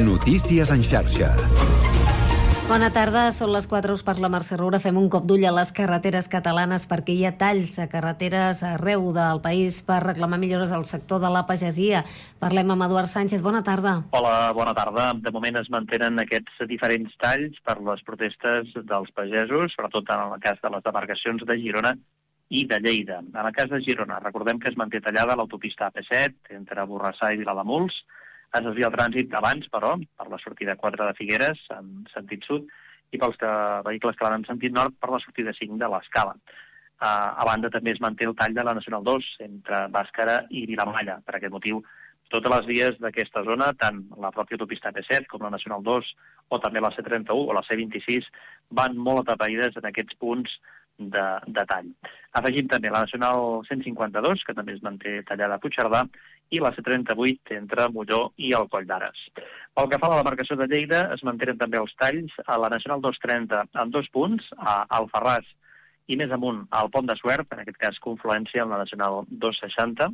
Notícies en xarxa. Bona tarda, són les 4 per la Mercè Roura. Fem un cop d'ull a les carreteres catalanes perquè hi ha talls a carreteres arreu del país per reclamar millores al sector de la pagesia. Parlem amb Eduard Sánchez. Bona tarda. Hola, bona tarda. De moment es mantenen aquests diferents talls per les protestes dels pagesos, sobretot en el cas de les demarcacions de Girona i de Lleida. En el cas de Girona, recordem que es manté tallada l'autopista AP7 entre Borrassà i Vilademuls. Es desvia el trànsit abans, però, per la sortida 4 de Figueres, en sentit sud, i pels que, vehicles que van en sentit nord per la sortida 5 de l'Escala. Uh, a banda, també es manté el tall de la Nacional 2 entre Bàscara i Vilamalla. Per aquest motiu, totes les vies d'aquesta zona, tant la pròpia autopista P7 com la Nacional 2 o també la C31 o la C26, van molt atapeïdes en aquests punts de, de tall. Afegim també la Nacional 152, que també es manté tallada a Puigcerdà, i la C38 entre Molló i el Coll d'Ares. Pel que fa a la demarcació de Lleida, es mantenen també els talls a la Nacional 230 en dos punts, a Alfarràs i més amunt al Pont de Suert, en aquest cas confluència amb la Nacional 260,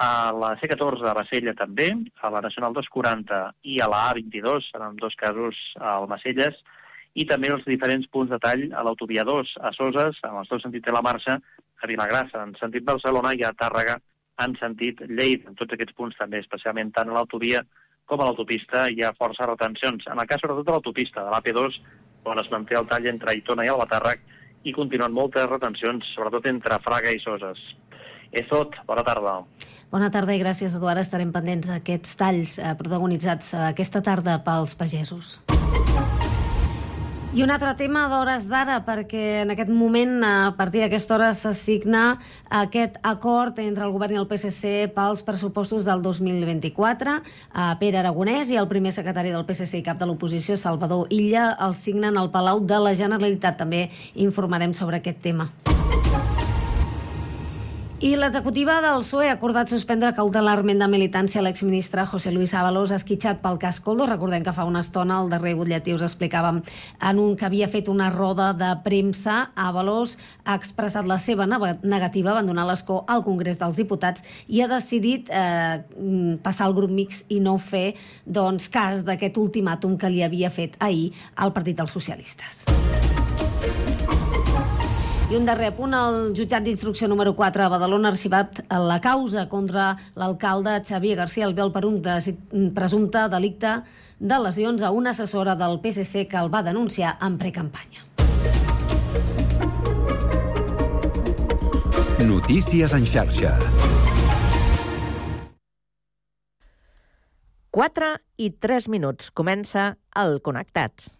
a la C14 a Bassella també, a la Nacional 240 i a la A22, en dos casos al Macelles, i també els diferents punts de tall a l'autovia 2 a Soses, en els dos sentits de la marxa, a Vilagrassa, en sentit Barcelona, i a Tàrrega, en sentit Lleida. En tots aquests punts també, especialment tant a l'autovia com a l'autopista, hi ha força retencions. En el cas, sobretot, de l'autopista, de l'AP2, on es manté el tall entre Aitona i Albatàrrec, i continuen moltes retencions, sobretot entre Fraga i Soses. És tot. Bona tarda. Bona tarda i gràcies, Eduard. Estarem pendents d'aquests talls eh, protagonitzats eh, aquesta tarda pels pagesos. I un altre tema d'hores d'ara, perquè en aquest moment, a partir d'aquesta hora, s'assigna aquest acord entre el govern i el PSC pels pressupostos del 2024. Pere Aragonès i el primer secretari del PSC i cap de l'oposició, Salvador Illa, el signen al Palau de la Generalitat. També informarem sobre aquest tema. I l'executiva del PSOE ha acordat suspendre cautelarment de militància l'exministre José Luis Ábalos esquitxat pel cas Coldo. Recordem que fa una estona el darrer butlletí us explicàvem en un que havia fet una roda de premsa. Ábalos ha expressat la seva negativa a abandonar l'escó al Congrés dels Diputats i ha decidit eh, passar al grup mix i no fer doncs, cas d'aquest ultimàtum que li havia fet ahir al Partit dels Socialistes. I un darrer punt, el jutjat d'instrucció número 4 a Badalona ha arxivat la causa contra l'alcalde Xavier García Albel per un presumpte delicte de lesions a una assessora del PSC que el va denunciar en precampanya. Notícies en xarxa. 4 i 3 minuts. Comença el Connectats.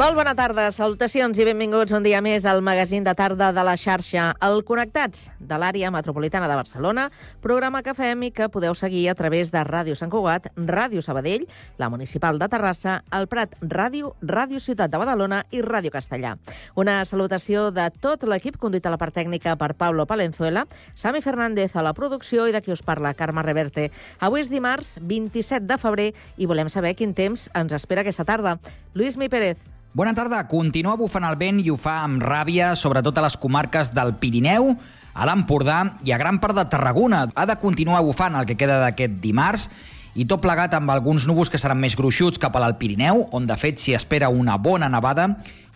Molt bona tarda, salutacions i benvinguts un dia més al magazín de tarda de la xarxa El Connectats, de l'àrea metropolitana de Barcelona, programa que fem i que podeu seguir a través de Ràdio Sant Cugat, Ràdio Sabadell, la Municipal de Terrassa, el Prat Ràdio, Ràdio Ciutat de Badalona i Ràdio Castellà. Una salutació de tot l'equip conduït a la part tècnica per Pablo Palenzuela, Sami Fernández a la producció i de qui us parla, Carme Reverte. Avui és dimarts 27 de febrer i volem saber quin temps ens espera aquesta tarda. Lluís Mi Pérez, Bona tarda. Continua bufant el vent i ho fa amb ràbia, sobretot a les comarques del Pirineu, a l'Empordà i a gran part de Tarragona. Ha de continuar bufant el que queda d'aquest dimarts i tot plegat amb alguns núvols que seran més gruixuts cap a l'Alt Pirineu, on de fet s'hi espera una bona nevada,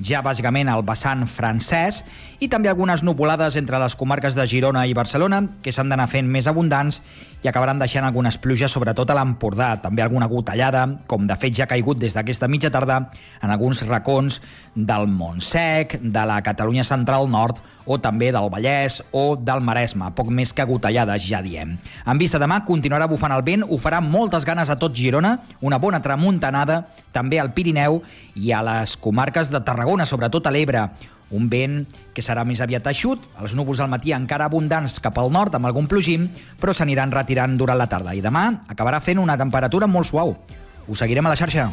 ja bàsicament al vessant francès, i també algunes nuvolades entre les comarques de Girona i Barcelona, que s'han d'anar fent més abundants i acabaran deixant algunes pluges, sobretot a l'Empordà. També alguna gotellada, com de fet ja ha caigut des d'aquesta mitja tarda en alguns racons del Montsec, de la Catalunya Central Nord o també del Vallès o del Maresme. Poc més que gotellades, ja diem. En vista demà continuarà bufant el vent, ho farà moltes ganes a tot Girona, una bona tramuntanada, també al Pirineu i a les comarques de Tarragona, sobretot a l'Ebre, un vent que serà més aviat eixut, els núvols al matí encara abundants cap al nord amb algun plogim, però s'aniran retirant durant la tarda i demà acabarà fent una temperatura molt suau. Us seguirem a la xarxa.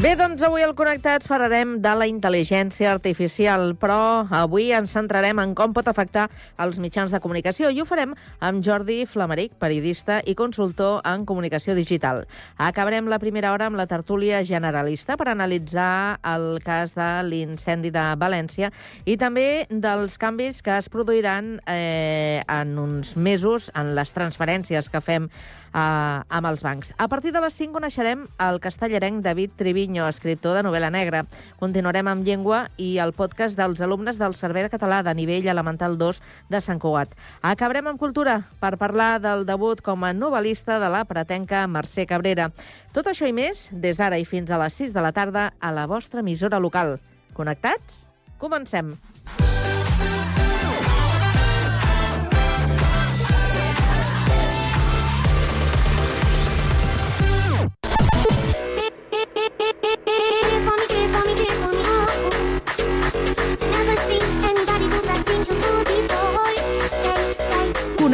Bé, doncs avui al Connectats parlarem de la intel·ligència artificial, però avui ens centrarem en com pot afectar els mitjans de comunicació i ho farem amb Jordi Flameric, periodista i consultor en comunicació digital. Acabarem la primera hora amb la tertúlia generalista per analitzar el cas de l'incendi de València i també dels canvis que es produiran eh, en uns mesos en les transferències que fem eh, amb els bancs. A partir de les 5 coneixerem el castellarenc David Triviño, escriptor de novel·la negra. Continuarem amb llengua i el podcast dels alumnes del Servei de Català de nivell elemental 2 de Sant Cugat. Acabarem amb cultura per parlar del debut com a novel·lista de la pretenca Mercè Cabrera. Tot això i més des d'ara i fins a les 6 de la tarda a la vostra emissora local. Connectats? Comencem. Tears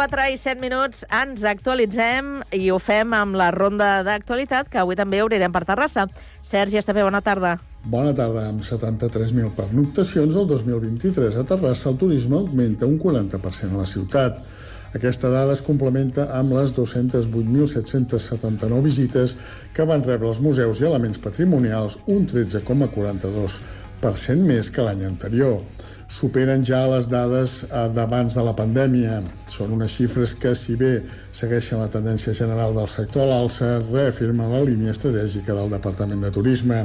4 i 7 minuts ens actualitzem i ho fem amb la ronda d'actualitat, que avui també obrirem per Terrassa. Sergi Estapé, bona tarda. Bona tarda. Amb 73.000 pernoctacions el 2023 a Terrassa, el turisme augmenta un 40% a la ciutat. Aquesta dada es complementa amb les 208.779 visites que van rebre els museus i elements patrimonials, un 13,42% més que l'any anterior superen ja les dades eh, d'abans de la pandèmia. Són unes xifres que, si bé segueixen la tendència general del sector a l'alça, reafirmen la línia estratègica del Departament de Turisme.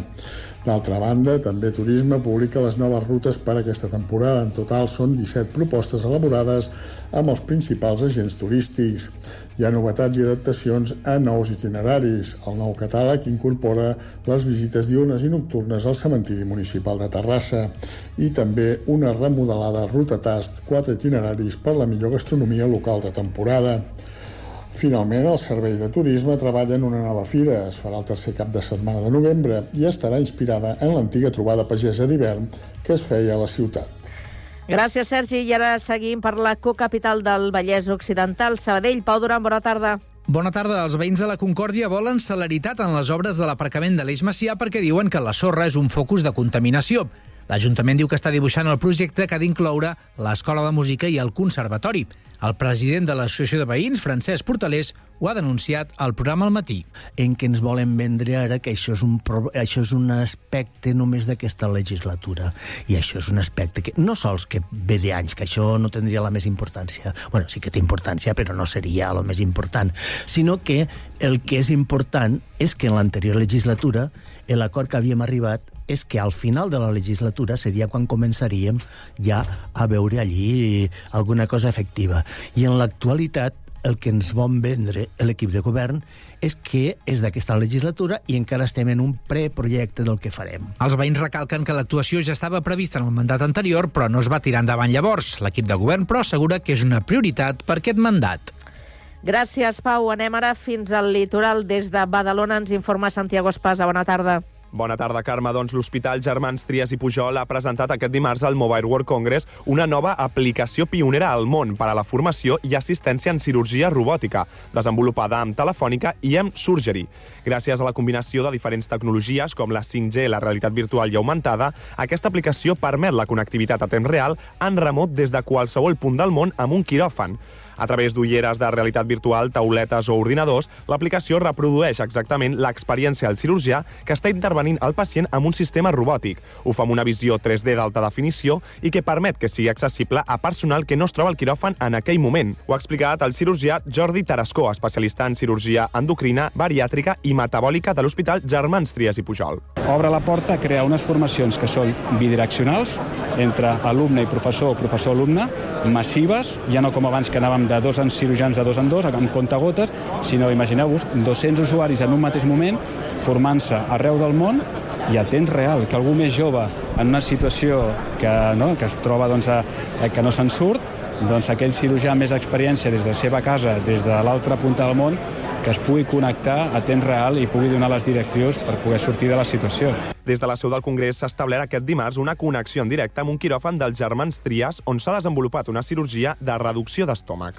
D'altra banda, també Turisme publica les noves rutes per aquesta temporada. En total són 17 propostes elaborades amb els principals agents turístics. Hi ha novetats i adaptacions a nous itineraris. El nou catàleg incorpora les visites diurnes i nocturnes al cementiri municipal de Terrassa i també una remodelada ruta tast, quatre itineraris per la millor gastronomia local de temporada. Finalment, el Servei de Turisme treballa en una nova fira. Es farà el tercer cap de setmana de novembre i estarà inspirada en l'antiga trobada pagesa d'hivern que es feia a la ciutat. Gràcies, Sergi. I ara seguim per la cocapital del Vallès Occidental, Sabadell. Pau Duran, bona tarda. Bona tarda. Els veïns de la Concòrdia volen celeritat en les obres de l'aparcament de l'Eix Macià perquè diuen que la sorra és un focus de contaminació. L'Ajuntament diu que està dibuixant el projecte que ha d'incloure l'Escola de Música i el Conservatori. El president de l'Associació de Veïns, Francesc Portalés, ho ha denunciat al programa al matí. en què ens volen vendre ara que això és un, això és un aspecte només d'aquesta legislatura. I això és un aspecte que no sols que ve d'anys, que això no tindria la més importància. bueno, sí que té importància, però no seria el més important. Sinó que el que és important és que en l'anterior legislatura l'acord que havíem arribat és que al final de la legislatura seria quan començaríem ja a veure allí alguna cosa efectiva. I en l'actualitat el que ens vol vendre l'equip de govern és que és d'aquesta legislatura i encara estem en un preprojecte del que farem. Els veïns recalquen que l'actuació ja estava prevista en el mandat anterior, però no es va tirar endavant llavors. L'equip de govern, però, assegura que és una prioritat per aquest mandat. Gràcies, Pau. Anem ara fins al litoral. Des de Badalona ens informa Santiago Espasa. Bona tarda. Bona tarda, Carme. Doncs l'Hospital Germans Trias i Pujol ha presentat aquest dimarts al Mobile World Congress una nova aplicació pionera al món per a la formació i assistència en cirurgia robòtica, desenvolupada amb Telefònica i amb Surgery. Gràcies a la combinació de diferents tecnologies com la 5G, la realitat virtual i augmentada, aquesta aplicació permet la connectivitat a temps real en remot des de qualsevol punt del món amb un quiròfan. A través d'ulleres de realitat virtual, tauletes o ordinadors, l'aplicació reprodueix exactament l'experiència al cirurgià que està intervenint el pacient amb un sistema robòtic. Ho fa amb una visió 3D d'alta definició i que permet que sigui accessible a personal que no es troba al quiròfan en aquell moment. Ho ha explicat el cirurgià Jordi Tarascó, especialista en cirurgia endocrina, bariàtrica i metabòlica de l'Hospital Germans Trias i Pujol. Obre la porta a crear unes formacions que són bidireccionals entre alumne i professor o professor-alumne, massives, ja no com abans que anàvem de dos en cirurgians de dos en dos, amb comptagotes, sinó, imagineu-vos, 200 usuaris en un mateix moment formant-se arreu del món i a temps real, que algú més jove en una situació que, no, que es troba doncs, a, a, que no se'n surt, doncs aquell cirurgià amb més experiència des de la seva casa, des de l'altra punta del món, que es pugui connectar a temps real i pugui donar les directius per poder sortir de la situació. Des de la seu del Congrés s'ha establert aquest dimarts una connexió en directe amb un quiròfan dels germans Trias on s'ha desenvolupat una cirurgia de reducció d'estómac.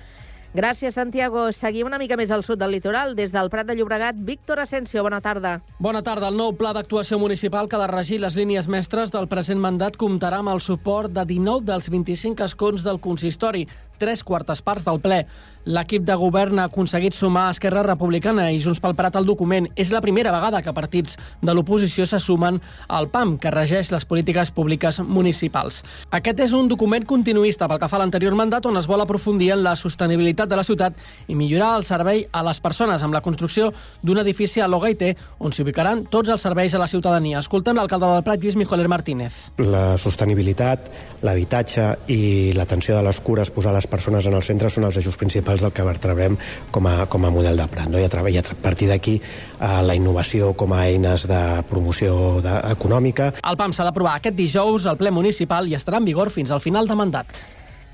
Gràcies, Santiago. Seguim una mica més al sud del litoral. Des del Prat de Llobregat, Víctor Asensio, bona tarda. Bona tarda. El nou pla d'actuació municipal que ha de regir les línies mestres del present mandat comptarà amb el suport de 19 dels 25 escons del consistori, tres quartes parts del ple. L'equip de govern ha aconseguit sumar Esquerra Republicana i Junts pel Prat al document. És la primera vegada que partits de l'oposició se sumen al PAM, que regeix les polítiques públiques municipals. Aquest és un document continuista pel que fa a l'anterior mandat, on es vol aprofundir en la sostenibilitat de la ciutat i millorar el servei a les persones amb la construcció d'un edifici a Logaite, on s'hi ubicaran tots els serveis a la ciutadania. Escoltem l'alcalde del Prat, Lluís Mijoler Martínez. La sostenibilitat, l'habitatge i l'atenció de les cures, posar les persones en el centre són els eixos principals del que vertebrem com a, com a model de Prat. No? I, a, i a partir d'aquí eh, la innovació com a eines de promoció de, econòmica. El PAM s'ha d'aprovar aquest dijous al ple municipal i estarà en vigor fins al final de mandat.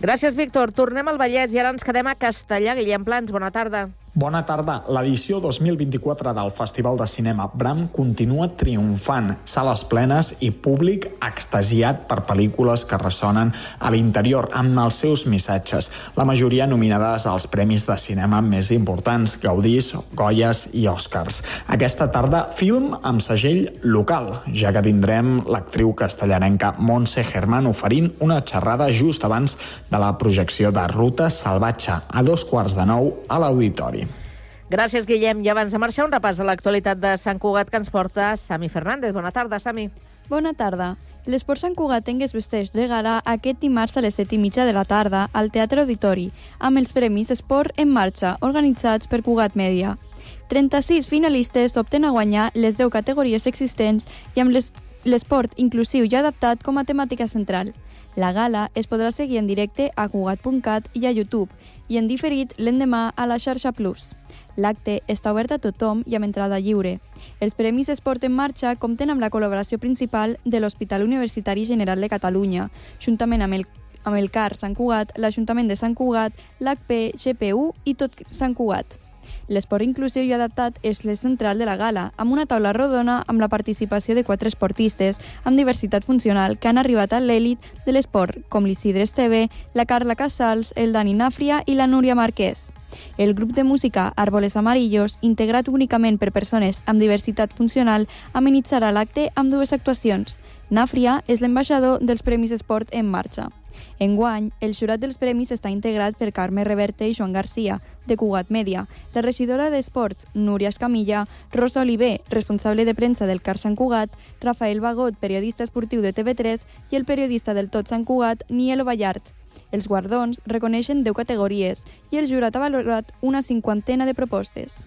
Gràcies, Víctor. Tornem al Vallès i ara ens quedem a Castellà. Guillem Plans, bona tarda. Bona tarda. L'edició 2024 del Festival de Cinema Bram continua triomfant. Sales plenes i públic extasiat per pel·lícules que ressonen a l'interior amb els seus missatges. La majoria nominades als premis de cinema més importants, Gaudís, Goyes i Oscars. Aquesta tarda, film amb segell local, ja que tindrem l'actriu castellarenca Montse Germán oferint una xerrada just abans de la projecció de Ruta Salvatge a dos quarts de nou a l'auditori. Gràcies, Guillem. I abans de marxar, un repàs a l'actualitat de Sant Cugat que ens porta Sami Fernández. Bona tarda, Sami. Bona tarda. L'Esport Sant Cugatenc es vesteix de gala aquest dimarts a les 7 i mitja de la tarda al Teatre Auditori, amb els Premis Esport en Marxa, organitzats per Cugat Media. 36 finalistes opten a guanyar les 10 categories existents i amb les- l'esport inclusiu i adaptat com a temàtica central. La gala es podrà seguir en directe a Cugat.cat i a YouTube i en diferit l'endemà a la xarxa Plus. L'acte està obert a tothom i amb entrada lliure. Els Premis Esport en Marxa compten amb la col·laboració principal de l'Hospital Universitari General de Catalunya, juntament amb el, amb el CAR Sant Cugat, l'Ajuntament de Sant Cugat, l'HP, GPU i tot Sant Cugat. L'esport inclusiu i adaptat és l'eix central de la gala, amb una taula rodona amb la participació de quatre esportistes amb diversitat funcional que han arribat a l'èlit de l'esport, com l'Isidre Esteve, la Carla Casals, el Dani Nàfria i la Núria Marquès. El grup de música Árboles Amarillos, integrat únicament per persones amb diversitat funcional, amenitzarà l'acte amb dues actuacions. Nàfria és l'ambaixador dels Premis Esport en marxa. Enguany, el jurat dels premis està integrat per Carme Reverte i Joan Garcia, de Cugat Media, la regidora d'Esports, Núria Escamilla, Rosa Oliver, responsable de premsa del CAR Sant Cugat, Rafael Bagot, periodista esportiu de TV3, i el periodista del Tot Sant Cugat, Nielo Ballart. Els guardons reconeixen 10 categories i el jurat ha valorat una cinquantena de propostes.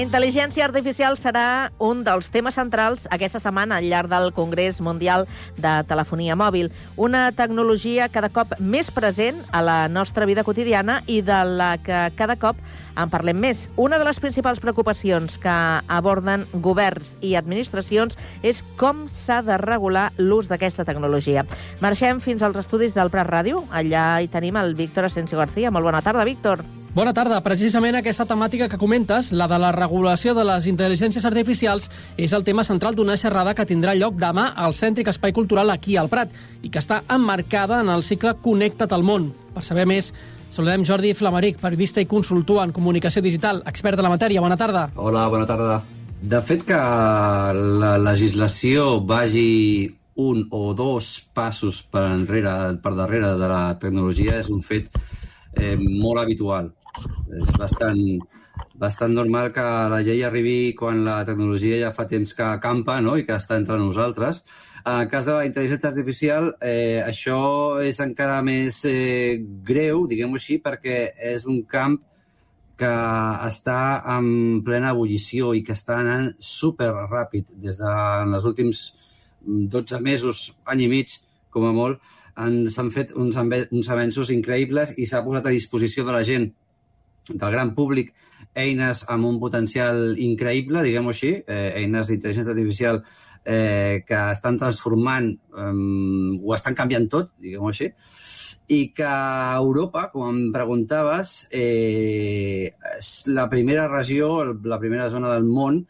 Intel·ligència artificial serà un dels temes centrals aquesta setmana al llarg del Congrés Mundial de Telefonia Mòbil, una tecnologia cada cop més present a la nostra vida quotidiana i de la que cada cop en parlem més. Una de les principals preocupacions que aborden governs i administracions és com s'ha de regular l'ús d'aquesta tecnologia. Marxem fins als estudis del Prat Ràdio. Allà hi tenim el Víctor Asensio García. Molt bona tarda, Víctor. Bona tarda. Precisament aquesta temàtica que comentes, la de la regulació de les intel·ligències artificials, és el tema central d'una xerrada que tindrà lloc demà al Cèntric Espai Cultural aquí al Prat i que està emmarcada en el cicle Connecta't al món. Per saber més, saludem Jordi Flamaric, periodista i consultor en comunicació digital, expert de la matèria. Bona tarda. Hola, bona tarda. De fet que la legislació vagi un o dos passos per enrere, per darrere de la tecnologia és un fet eh, molt habitual. És bastant, bastant normal que la llei arribi quan la tecnologia ja fa temps que campa no? i que està entre nosaltres. En el cas de la intel·ligència artificial, eh, això és encara més eh, greu, diguem-ho així, perquè és un camp que està en plena ebullició i que està anant super ràpid. Des de els últims 12 mesos, any i mig, com a molt, s'han fet uns, uns avenços increïbles i s'ha posat a disposició de la gent del gran públic eines amb un potencial increïble, diguem-ho així, eh, eines d'intel·ligència artificial eh, que estan transformant eh, o estan canviant tot, diguem-ho així, i que Europa, com em preguntaves, eh, és la primera regió, la primera zona del món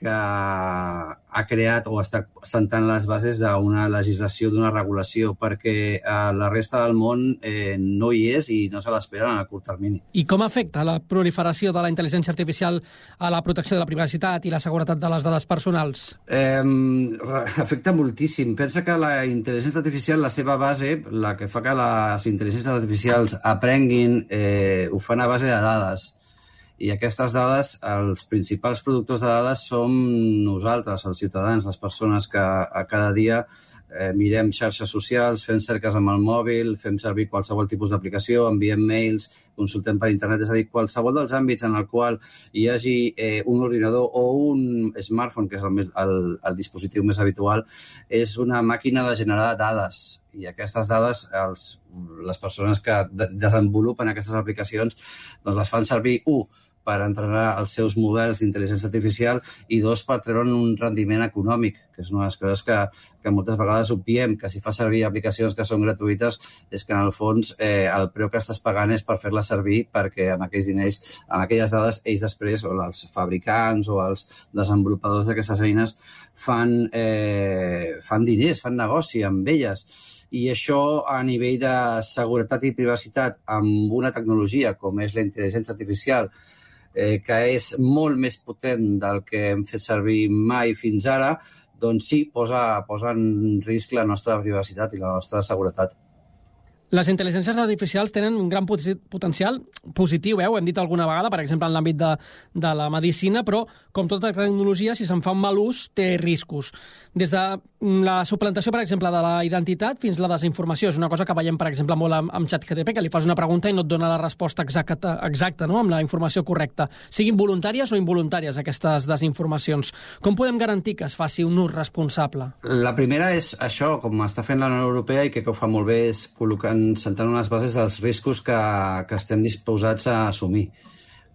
que ha creat o està sentant les bases d'una legislació, d'una regulació, perquè a la resta del món eh, no hi és i no se l'espera en el curt termini. I com afecta la proliferació de la intel·ligència artificial a la protecció de la privacitat i la seguretat de les dades personals? Eh, afecta moltíssim. Pensa que la intel·ligència artificial, la seva base, la que fa que les intel·ligències artificials aprenguin, eh, ho fan a base de dades i aquestes dades, els principals productors de dades som nosaltres, els ciutadans, les persones que a cada dia eh, mirem xarxes socials, fem cerques amb el mòbil, fem servir qualsevol tipus d'aplicació, enviem mails, consultem per internet, és a dir, qualsevol dels àmbits en el qual hi hagi eh, un ordinador o un smartphone, que és el, més, el, el dispositiu més habitual, és una màquina de generar dades. I aquestes dades els, les persones que de desenvolupen aquestes aplicacions doncs les fan servir, un, per entrenar els seus models d'intel·ligència artificial i dos, per treure'n un rendiment econòmic, que és una de les coses que, que moltes vegades obviem, que si fa servir aplicacions que són gratuïtes és que en el fons eh, el preu que estàs pagant és per fer-la servir perquè amb aquells diners, amb aquelles dades, ells després, o els fabricants o els desenvolupadors d'aquestes eines fan, eh, fan diners, fan negoci amb elles. I això a nivell de seguretat i privacitat amb una tecnologia com és la intel·ligència artificial eh, que és molt més potent del que hem fet servir mai fins ara, doncs sí, posa, posa en risc la nostra privacitat i la nostra seguretat. Les intel·ligències artificials tenen un gran potencial positiu, eh? ho hem dit alguna vegada, per exemple, en l'àmbit de, de la medicina, però, com tota tecnologia, si se'n fa un mal ús, té riscos. Des de la suplantació, per exemple, de la identitat fins la desinformació. És una cosa que veiem, per exemple, molt amb, amb ChatGTP, que li fas una pregunta i no et dona la resposta exacta, exacta no? amb la informació correcta. Siguin voluntàries o involuntàries, aquestes desinformacions. Com podem garantir que es faci un ús responsable? La primera és això, com està fent la Unió Europea i que ho fa molt bé, és col·locant sentant unes bases dels riscos que, que estem disposats a assumir.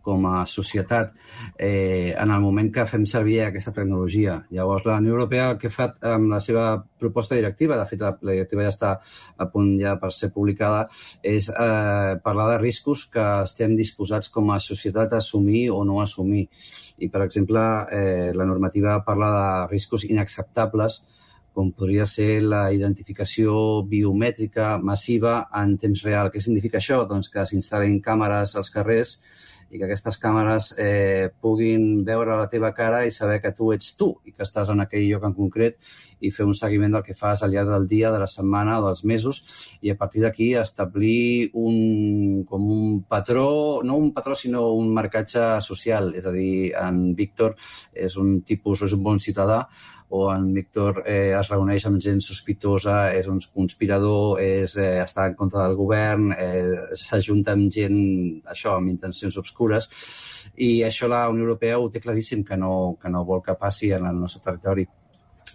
Com a societat eh, en el moment que fem servir aquesta tecnologia. Llavors, la Unió Europea el que fa amb la seva proposta directiva, de fet, la, la directiva ja està a punt ja per ser publicada, és eh, parlar de riscos que estem disposats com a societat a assumir o no assumir. I, per exemple, eh, la normativa parla de riscos inacceptables com podria ser la identificació biomètrica massiva en temps real. Què significa això? Doncs que s'instal·lin càmeres als carrers i que aquestes càmeres eh, puguin veure la teva cara i saber que tu ets tu i que estàs en aquell lloc en concret i fer un seguiment del que fas al llarg del dia, de la setmana o dels mesos i a partir d'aquí establir un, com un patró, no un patró sinó un marcatge social, és a dir, en Víctor és un tipus, és un bon ciutadà o en Víctor eh, es reuneix amb gent sospitosa, és un conspirador, és, eh, està en contra del govern, eh, s'ajunta amb gent, això, amb intencions obscures, i això la Unió Europea ho té claríssim que no, que no vol que passi en el nostre territori.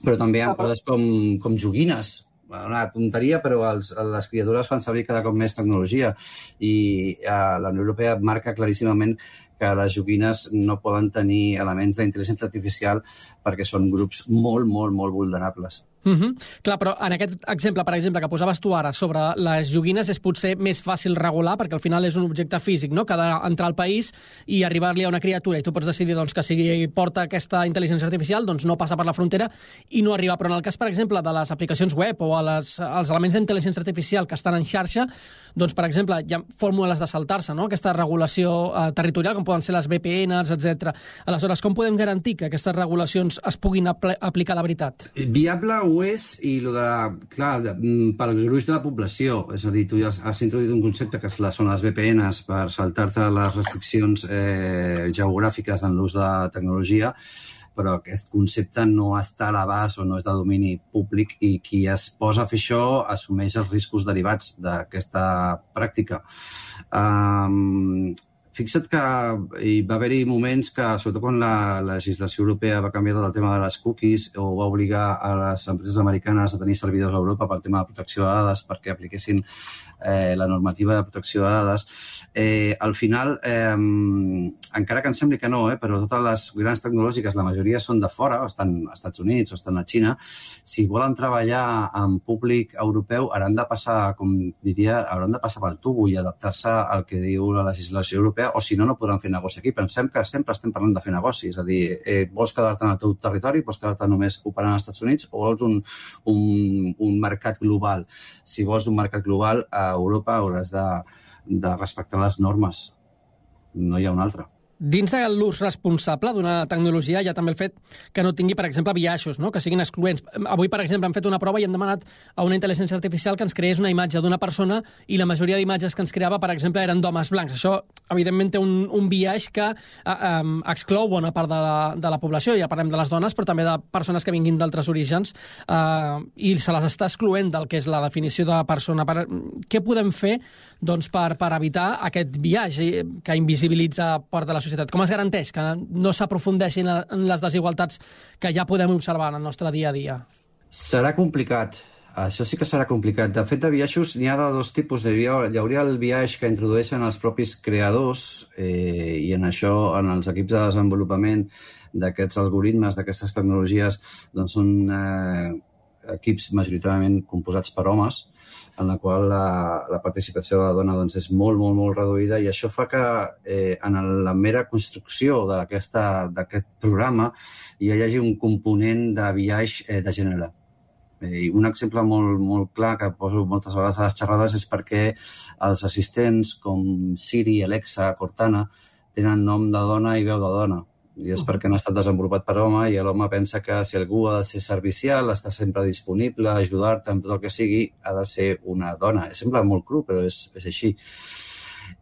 Però també hi ha coses com, com joguines, una tonteria, però els, les criatures fan servir cada cop més tecnologia. I eh, la Unió Europea marca claríssimament que les joguines no poden tenir elements d'intel·ligència artificial perquè són grups molt, molt, molt vulnerables. Mm -hmm. Clar, però en aquest exemple, per exemple, que posaves tu ara sobre les joguines és potser més fàcil regular perquè al final és un objecte físic, no? que ha d'entrar al país i arribar-li a una criatura i tu pots decidir doncs, que si porta aquesta intel·ligència artificial doncs no passa per la frontera i no arriba. Però en el cas, per exemple, de les aplicacions web o a les, als elements d'intel·ligència artificial que estan en xarxa, doncs, per exemple, hi ha fórmules de saltar-se, no? aquesta regulació eh, territorial, com poden ser les VPNs, etc. Aleshores, com podem garantir que aquestes regulacions es puguin apl aplicar de veritat? Viable ho és, i lo de, clar, de, mm, pel gruix de la població, és a dir, tu ja has, has introduït un concepte que són les VPNs per saltar-te les restriccions eh, geogràfiques en l'ús de tecnologia, però aquest concepte no està a l'abast o no és de domini públic i qui es posa a fer això assumeix els riscos derivats d'aquesta pràctica. Um, fixa't que hi va haver-hi moments que, sobretot quan la legislació europea va canviar tot el tema de les cookies o va obligar a les empreses americanes a tenir servidors a Europa pel tema de protecció de dades perquè apliquessin eh, la normativa de protecció de dades, eh, al final, eh, encara que em sembli que no, eh, però totes les grans tecnològiques, la majoria són de fora, estan als Estats Units o estan a Xina, si volen treballar en públic europeu hauran de passar, com diria, hauran de passar pel tubo i adaptar-se al que diu la legislació europea, o si no, no podran fer negoci aquí. Pensem que sempre estem parlant de fer negoci, és a dir, eh, vols quedar-te en el teu territori, vols quedar-te només operant als Estats Units o vols un, un, un mercat global. Si vols un mercat global, a Europa hauràs de, de respectar les normes. No hi ha una altra. Dins de l'ús responsable d'una tecnologia hi ha també el fet que no tingui, per exemple, biaixos, no? que siguin excloents. Avui, per exemple, hem fet una prova i hem demanat a una intel·ligència artificial que ens creés una imatge d'una persona i la majoria d'imatges que ens creava, per exemple, eren d'homes blancs. Això, evidentment, té un, un biaix que eh, exclou bona part de la, de la població. Ja parlem de les dones, però també de persones que vinguin d'altres orígens eh, i se les està excloent del que és la definició de persona. Per, què podem fer doncs, per, per evitar aquest biaix eh, que invisibilitza part de la societat? Com es garanteix que no s'aprofundeixin en les desigualtats que ja podem observar en el nostre dia a dia? Serà complicat. Això sí que serà complicat. De fet, de biaixos n'hi ha de dos tipus. Hi hauria, el biaix que introdueixen els propis creadors eh, i en això, en els equips de desenvolupament d'aquests algoritmes, d'aquestes tecnologies, doncs són eh, equips majoritàriament composats per homes, en la qual la, la participació de la dona doncs, és molt, molt, molt reduïda i això fa que eh, en la mera construcció d'aquest programa hi hagi un component de biaix eh, de gènere. Eh, un exemple molt, molt clar que poso moltes vegades a les xerrades és perquè els assistents com Siri, Alexa, Cortana tenen nom de dona i veu de dona i és perquè no ha estat desenvolupat per home i l'home pensa que si algú ha de ser servicial, està sempre disponible, ajudar-te amb tot el que sigui, ha de ser una dona. Sembla molt cru, però és, és així.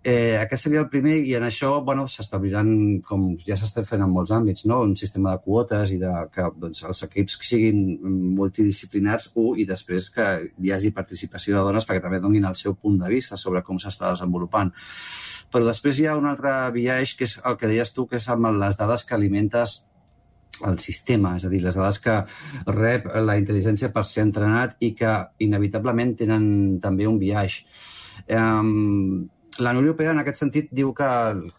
Eh, aquest seria el primer i en això bueno, s'establiran, com ja s'està fent en molts àmbits, no? un sistema de quotes i de, que doncs, els equips siguin multidisciplinars u, i després que hi hagi participació de dones perquè també donin el seu punt de vista sobre com s'està desenvolupant. Però després hi ha un altre biaix, que és el que deies tu, que és amb les dades que alimentes el sistema, és a dir, les dades que rep la intel·ligència per ser entrenat i que inevitablement tenen també un biaix. Um, la Unió Europea, en aquest sentit, diu que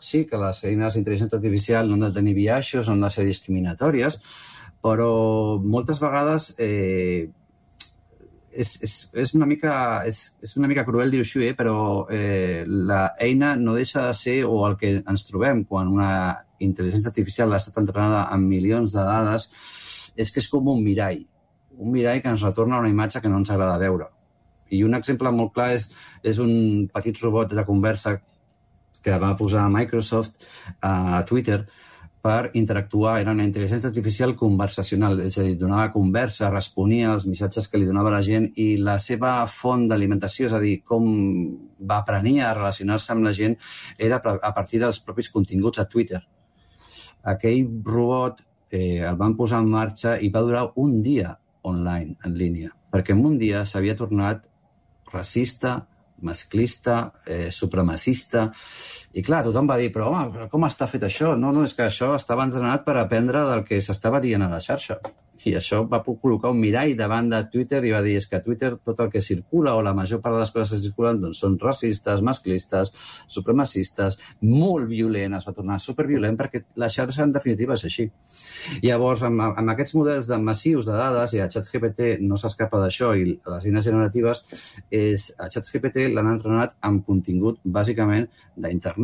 sí, que les eines d'intel·ligència artificial no han de tenir biaixos, no han de ser discriminatòries, però moltes vegades eh, és, és, és, una mica, és, és una mica cruel dir-ho així, eh? però eh, la eina no deixa de ser, o el que ens trobem quan una intel·ligència artificial ha estat entrenada amb milions de dades, és que és com un mirall. Un mirall que ens retorna una imatge que no ens agrada veure. I un exemple molt clar és, és un petit robot de conversa que va posar Microsoft a Twitter per interactuar. Era una intel·ligència artificial conversacional, és a dir, donava conversa, responia als missatges que li donava la gent i la seva font d'alimentació, és a dir, com va aprenir a relacionar-se amb la gent, era a partir dels propis continguts a Twitter. Aquell robot eh, el van posar en marxa i va durar un dia online, en línia, perquè en un dia s'havia tornat racista, masclista, eh, supremacista... I clar, tothom va dir, però home, com està fet això? No, no, és que això estava entrenat per aprendre del que s'estava dient a la xarxa. I això va col·locar un mirall davant de Twitter i va dir, és que Twitter tot el que circula o la major part de les coses que circulen doncs, són racistes, masclistes, supremacistes, molt violent, es va tornar superviolent perquè la xarxa en definitiva és així. Llavors, amb, amb aquests models de massius de dades, i a ChatGPT no s'escapa d'això, i les eines generatives, és, a ChatGPT l'han entrenat amb contingut bàsicament d'internet.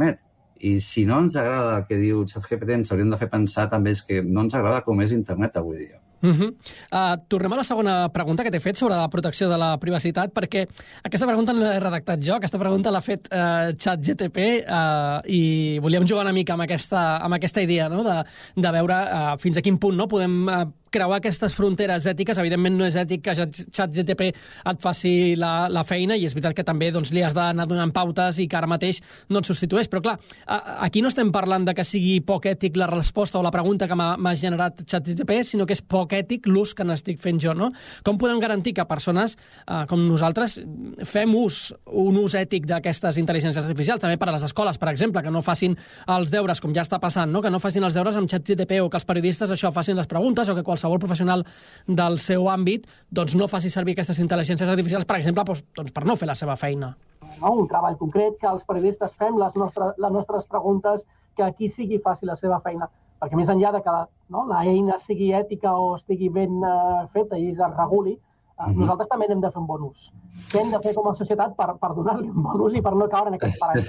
I si no ens agrada el que diu ChatGPT, ens hauríem de fer pensar també és que no ens agrada com és internet avui dia. Uh -huh. uh, tornem a la segona pregunta que t'he fet sobre la protecció de la privacitat, perquè aquesta pregunta no l'he redactat jo, aquesta pregunta l'ha fet uh, ChatGTP uh, i volíem jugar una mica amb aquesta, amb aquesta idea no? de, de veure uh, fins a quin punt no? podem uh, creuar aquestes fronteres ètiques. Evidentment no és ètic que ChatGTP et faci la, la feina i és veritat que també doncs, li has d'anar donant pautes i que ara mateix no et substitueix. Però clar, aquí no estem parlant de que sigui poc ètic la resposta o la pregunta que m'ha generat ChatGTP, sinó que és poc ètic l'ús que n'estic fent jo. No? Com podem garantir que persones eh, com nosaltres fem ús, un ús ètic d'aquestes intel·ligències artificials, també per a les escoles, per exemple, que no facin els deures, com ja està passant, no? que no facin els deures amb ChatGTP o que els periodistes això facin les preguntes o que qualsevol professional del seu àmbit doncs no faci servir aquestes intel·ligències artificials, per exemple, doncs, doncs per no fer la seva feina. No? Un treball concret que els periodistes fem les, nostres, les nostres preguntes, que aquí sigui fàcil la seva feina perquè més enllà de que no, la eina sigui ètica o estigui ben uh, feta i es reguli, mm -hmm. nosaltres també n'hem de fer un bon ús. Què hem de fer com a societat per, per donar-li un bon ús i per no caure en aquest parany?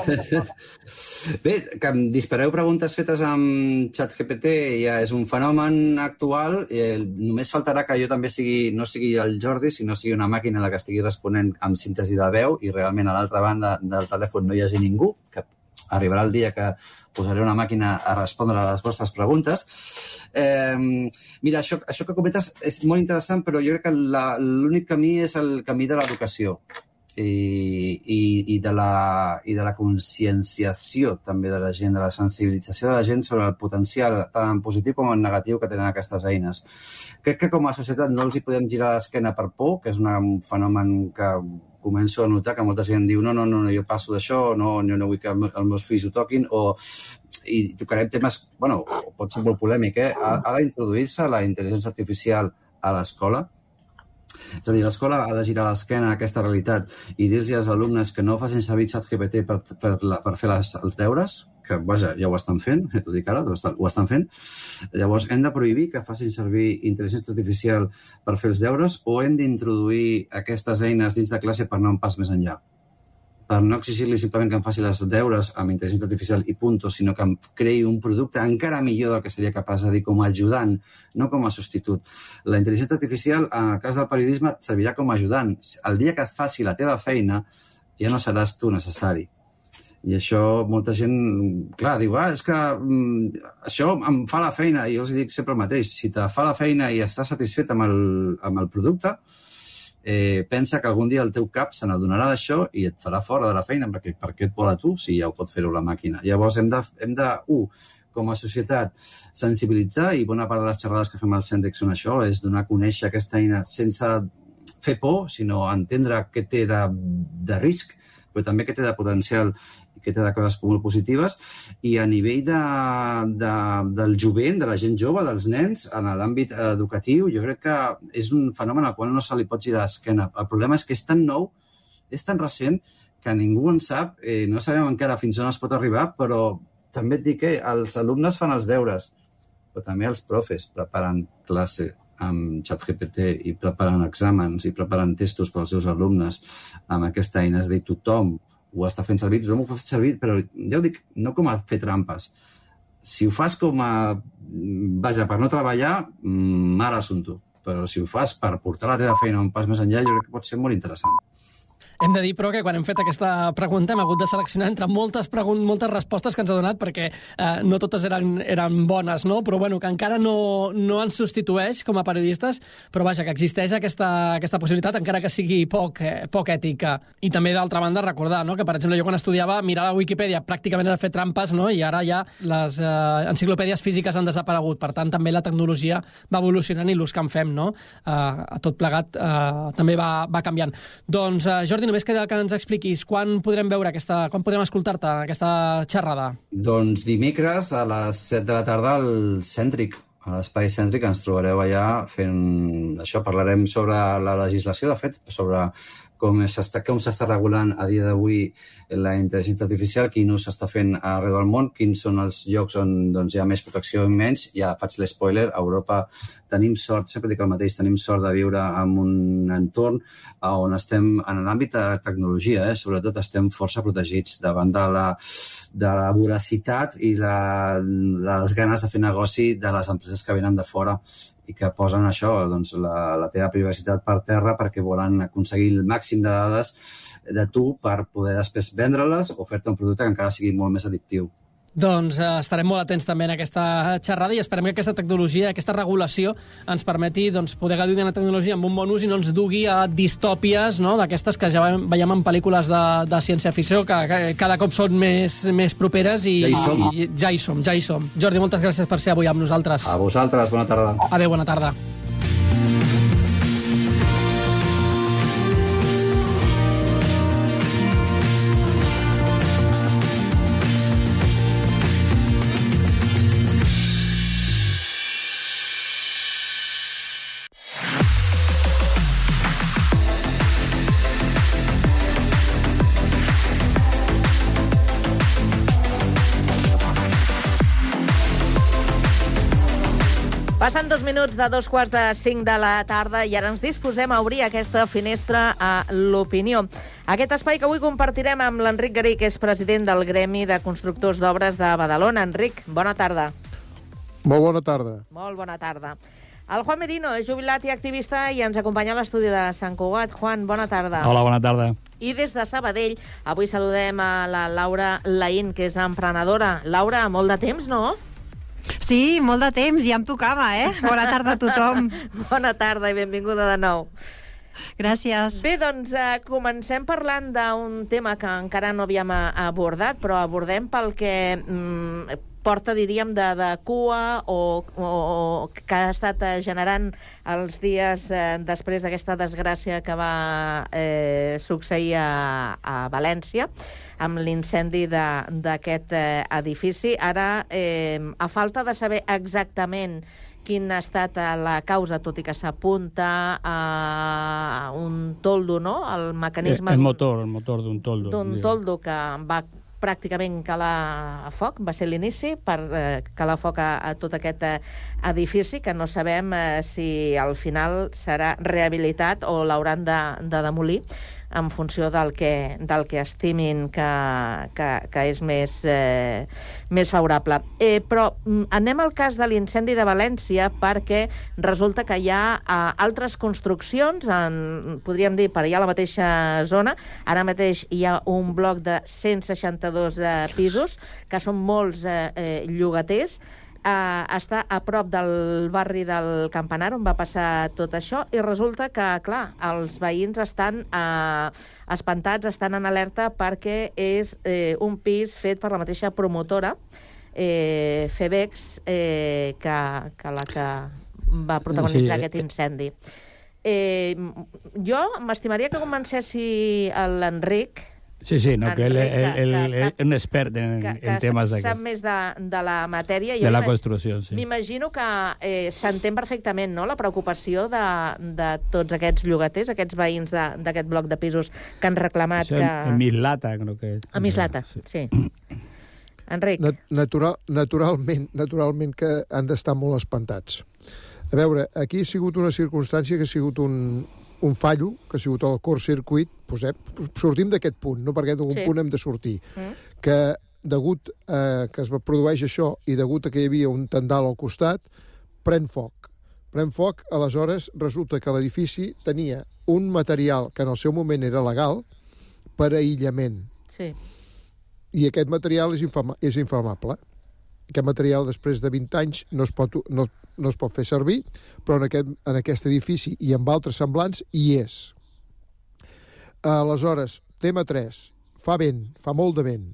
Bé, que em dispareu preguntes fetes amb ChatGPT ja és un fenomen actual. Eh, només faltarà que jo també sigui, no sigui el Jordi, sinó sigui una màquina la que estigui responent amb síntesi de veu i realment a l'altra banda del telèfon no hi hagi ningú, que arribarà el dia que posaré una màquina a respondre a les vostres preguntes. Eh, mira, això, això que comentes és molt interessant, però jo crec que l'únic camí és el camí de l'educació i, i, i, de la, i de la conscienciació també de la gent, de la sensibilització de la gent sobre el potencial tant en positiu com en negatiu que tenen aquestes eines. Crec que com a societat no els hi podem girar l'esquena per por, que és un fenomen que començo a notar que molta gent diu no, no, no, no jo passo d'això, no, jo no vull que els meus fills ho toquin, o i tocarem temes, bueno, pot ser molt polèmic, eh? Ha, ha d'introduir-se la intel·ligència artificial a l'escola, és a dir, l'escola ha de girar l'esquena a aquesta realitat i dir-los als alumnes que no facin servir ChatGPT per, per, la, per fer les, els deures, que vaja, ja ho estan fent, eh, t'ho dic ara, ho estan fent. Llavors, hem de prohibir que facin servir intel·ligència artificial per fer els deures o hem d'introduir aquestes eines dins de classe per anar un pas més enllà? per no exigir-li simplement que em faci les deures amb intel·ligència artificial i punto, sinó que em creï un producte encara millor del que seria capaç de dir com a ajudant, no com a substitut. La intel·ligència artificial, en el cas del periodisme, servirà com a ajudant. El dia que et faci la teva feina, ja no seràs tu necessari. I això molta gent, clar, diu, ah, és que mm, això em fa la feina. I jo els dic sempre el mateix, si te fa la feina i estàs satisfet amb el, amb el producte, eh, pensa que algun dia el teu cap se n'adonarà d'això i et farà fora de la feina, perquè per què et vol a tu si ja ho pot fer-ho la màquina? Llavors hem de, hem de uh, com a societat, sensibilitzar, i bona part de les xerrades que fem al Centex són això, és donar a conèixer aquesta eina sense fer por, sinó entendre què té de, de risc, però també què té de potencial i què té de coses molt positives. I a nivell de, de, del jovent, de la gent jove, dels nens, en l'àmbit educatiu, jo crec que és un fenomen al qual no se li pot girar l'esquena. El problema és que és tan nou, és tan recent, que ningú en sap, eh, no sabem encara fins on es pot arribar, però també et dic que els alumnes fan els deures, però també els profes preparen classe amb ChatGPT i preparen exàmens i preparen testos pels seus alumnes amb aquesta eina. És a dir, tothom ho està fent servir, tothom ho fa servir, però ja ho dic, no com a fer trampes. Si ho fas com a... Vaja, per no treballar, mm, mare assumpto. Però si ho fas per portar la teva feina un pas més enllà, jo crec que pot ser molt interessant. Hem de dir, però, que quan hem fet aquesta pregunta hem hagut de seleccionar entre moltes, moltes respostes que ens ha donat, perquè eh, no totes eren, eren bones, no? però bueno, que encara no, no ens substitueix com a periodistes, però vaja, que existeix aquesta, aquesta possibilitat, encara que sigui poc, eh, poc ètica. I també, d'altra banda, recordar no? que, per exemple, jo quan estudiava, mirar la Wikipedia pràcticament era fer trampes, no? i ara ja les eh, enciclopèdies físiques han desaparegut. Per tant, també la tecnologia va evolucionant i l'ús que en fem, no? Eh, tot plegat, eh, també va, va canviant. Doncs, eh, Jordi, només queda que ens expliquis quan podrem veure aquesta, quan podrem escoltar-te aquesta xerrada. Doncs dimecres a les 7 de la tarda al Cèntric, a l'Espai Cèntric ens trobareu allà fent això. Parlarem sobre la legislació, de fet, sobre com s'està com s'està regulant a dia d'avui la intel·ligència artificial, quin ús s'està fent arreu del món, quins són els llocs on doncs, hi ha més protecció i menys. Ja faig l'espoiler, a Europa tenim sort, sempre dic el mateix, tenim sort de viure en un entorn on estem, en l'àmbit de tecnologia, eh, sobretot estem força protegits davant de la, de la voracitat i la, les ganes de fer negoci de les empreses que venen de fora i que posen això, doncs, la, la teva privacitat per terra perquè volen aconseguir el màxim de dades de tu per poder després vendre-les o fer-te un producte que encara sigui molt més addictiu. Doncs eh, estarem molt atents també en aquesta xerrada i esperem que aquesta tecnologia, aquesta regulació ens permeti doncs, poder gaudir de la tecnologia amb un bon ús i no ens dugui a distòpies no? d'aquestes que ja veiem en pel·lícules de, de ciència-ficció que, que cada cop són més, més properes i Ja hi som. i ja hi som, ja hi som. Jordi, moltes gràcies per ser avui amb nosaltres. A vosaltres, bona tarda. Adéu, bona tarda. Passen dos minuts de dos quarts de cinc de la tarda i ara ens disposem a obrir aquesta finestra a l'opinió. Aquest espai que avui compartirem amb l'Enric Garí, que és president del Gremi de Constructors d'Obres de Badalona. Enric, bona tarda. Molt bona tarda. Molt bona tarda. El Juan Merino és jubilat i activista i ens acompanya a l'estudi de Sant Cugat. Juan, bona tarda. Hola, bona tarda. I des de Sabadell, avui saludem a la Laura Laín, que és emprenedora. Laura, molt de temps, no? Sí, molt de temps, ja em tocava, eh? Bona tarda a tothom. Bona tarda i benvinguda de nou. Gràcies. Bé, doncs eh, comencem parlant d'un tema que encara no havíem abordat, però abordem pel que mm, porta, diríem, de, de cua o, o, o que ha estat eh, generant els dies eh, després d'aquesta desgràcia que va eh, succeir a, a València amb l'incendi d'aquest eh, edifici. Ara, eh, a falta de saber exactament quina ha estat eh, la causa, tot i que s'apunta a un toldo, no? El mecanisme el motor, el motor d'un toldo. d'un toldo que va pràcticament calar a foc, va ser l'inici per eh, calar foc a, a tot aquest eh, edifici, que no sabem eh, si al final serà rehabilitat o l'hauran de, de demolir en funció del que, del que estimin que, que, que és més, eh, més favorable. Eh, però mm, anem al cas de l'incendi de València perquè resulta que hi ha eh, altres construccions, en, podríem dir, per allà a la mateixa zona. Ara mateix hi ha un bloc de 162 eh, pisos, que són molts eh, eh, llogaters, eh, està a prop del barri del Campanar, on va passar tot això, i resulta que, clar, els veïns estan eh, espantats, estan en alerta perquè és eh, un pis fet per la mateixa promotora, eh, Febex, eh, que, que la que va protagonitzar Sí, aquest incendi. Eh, jo m'estimaria que comencessi l'Enric Sí, sí, no, que él Enric, es que- que sap- un expert en, que, en que temes sap d'aquests. més de, de la matèria. De la construcció, sí. M'imagino que eh, s'entén perfectament no? la preocupació de, de tots aquests llogaters, aquests veïns de- d'aquest bloc de pisos que han reclamat Això que... en, en Mislata, crec que... A Mislata, sí. Enric. Nat natural, naturalment, naturalment que han d'estar molt espantats. A veure, aquí ha sigut una circumstància que ha sigut un, un fallo, que ha sigut el curt circuit, posem, sortim d'aquest punt, no? perquè d'algun Sí. punt hem de sortir, Mm. que degut a que es produeix això i degut a que hi havia un tendal al costat, pren foc. Pren foc, aleshores resulta que l'edifici tenia un material que en el seu moment era legal per aïllament Sí. i aquest material és, inflama és inflamable. Aquest material, després de 20 anys, no es pot, no, no es pot fer servir, però en aquest, en aquest edifici i en altres semblants hi és. Aleshores, tema 3. Fa vent, fa molt de vent.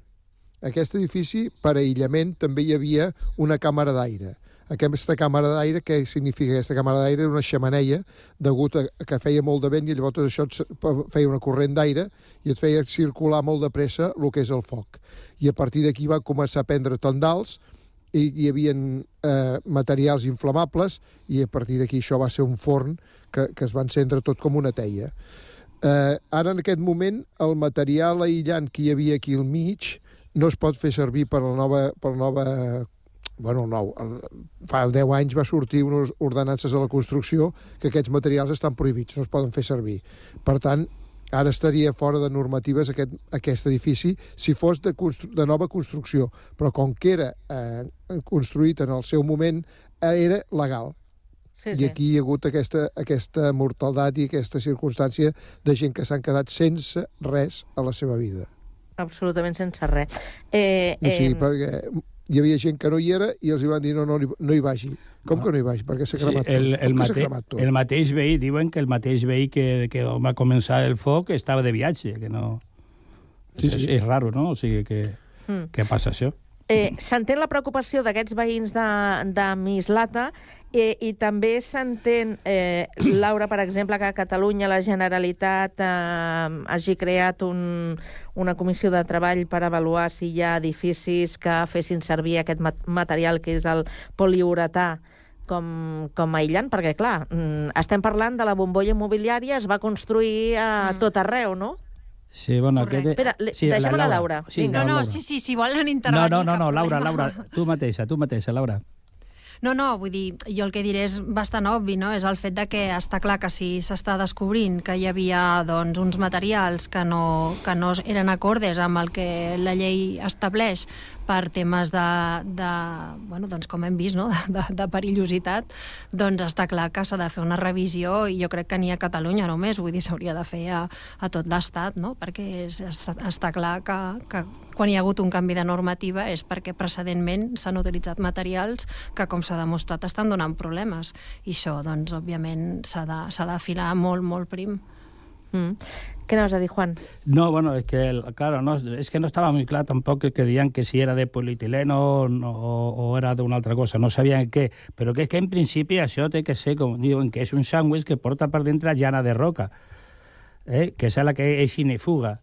Aquest edifici, per aïllament, també hi havia una càmera d'aire. Aquesta càmera d'aire, què significa aquesta càmera d'aire? Era una xamaneia, degut a que feia molt de vent i llavors això et feia una corrent d'aire i et feia circular molt de pressa el que és el foc. I a partir d'aquí va començar a prendre tendals i hi havia eh, materials inflamables i a partir d'aquí això va ser un forn que, que es va encendre tot com una teia. Eh, ara, en aquest moment, el material aïllant que hi havia aquí al mig no es pot fer servir per la nova, per la nova bueno, nou, el- fa 10 anys va sortir unes ordenances a la construcció que aquests materials estan prohibits, no es poden fer servir. Per tant, ara estaria fora de normatives aquest, aquest edifici si fos de, de nova construcció, però com que era eh, construït en el seu moment, eh, era legal. Sí, I sí. aquí hi ha hagut aquesta, aquesta mortaldat i aquesta circumstància de gent que s'han quedat sense res a la seva vida. Absolutament sense res. Eh, Eh, sí, perquè hi havia gent que no hi era i els hi van dir no, no, no hi vagi. Com que no hi vagi? Perquè s'ha Sí, cremat el, tot. el, que s'ha mate, cremat tot? el mateix veí, diuen que el mateix veí que, que va començar el foc estava de viatge, que no... Sí, és, sí. és raro, no? O sigui, que, Mm. què passa això? Eh, S'entén la preocupació d'aquests veïns de, de Mislata eh, i també s'entén, eh, Laura, per exemple, que a Catalunya la Generalitat eh, hagi creat un, una comissió de treball per avaluar si hi ha edificis que fessin servir aquest mat material que és el poliuretà com, com aïllant, perquè, clar, mm, estem parlant de la bombolla immobiliària, es va construir a tot arreu, no? Sí, bueno, aquest... Espera, le- sí, deixem a la Laura. Sí, no, la no, Laura. sí, sí, si volen No, intervenir... no, no, cap no, Laura. Laura, tu mateixa, tu mateixa, Laura. No, no, vull dir, jo el que diré és bastant obvi, no? És el fet de que està clar que si s'està descobrint que hi havia doncs, uns materials que no, que no eren acordes amb el que la llei estableix per temes de, de bueno, doncs com hem vist, no? de, de perillositat, doncs està clar que s'ha de fer una revisió i jo crec que ni a Catalunya només, vull dir, s'hauria de fer a, a tot l'Estat, no? perquè és, està, està clar que, que quan hi ha hagut un canvi de normativa és perquè precedentment s'han utilitzat materials que, com s'ha demostrat, estan donant problemes. I això, doncs, òbviament, s'ha d'afilar molt, molt prim. Mm. Què anaves a dir, Juan? No, bueno, es que, el- claro, no, es que no estaba muy claro tampoco que digan que si era de polietileno no, o era de una altra cosa, no sabían qué, pero que es que en principi això té que ser, com diuen, que és un sándwich que porta per dintre llana de roca, eh? que és la que és inefuga.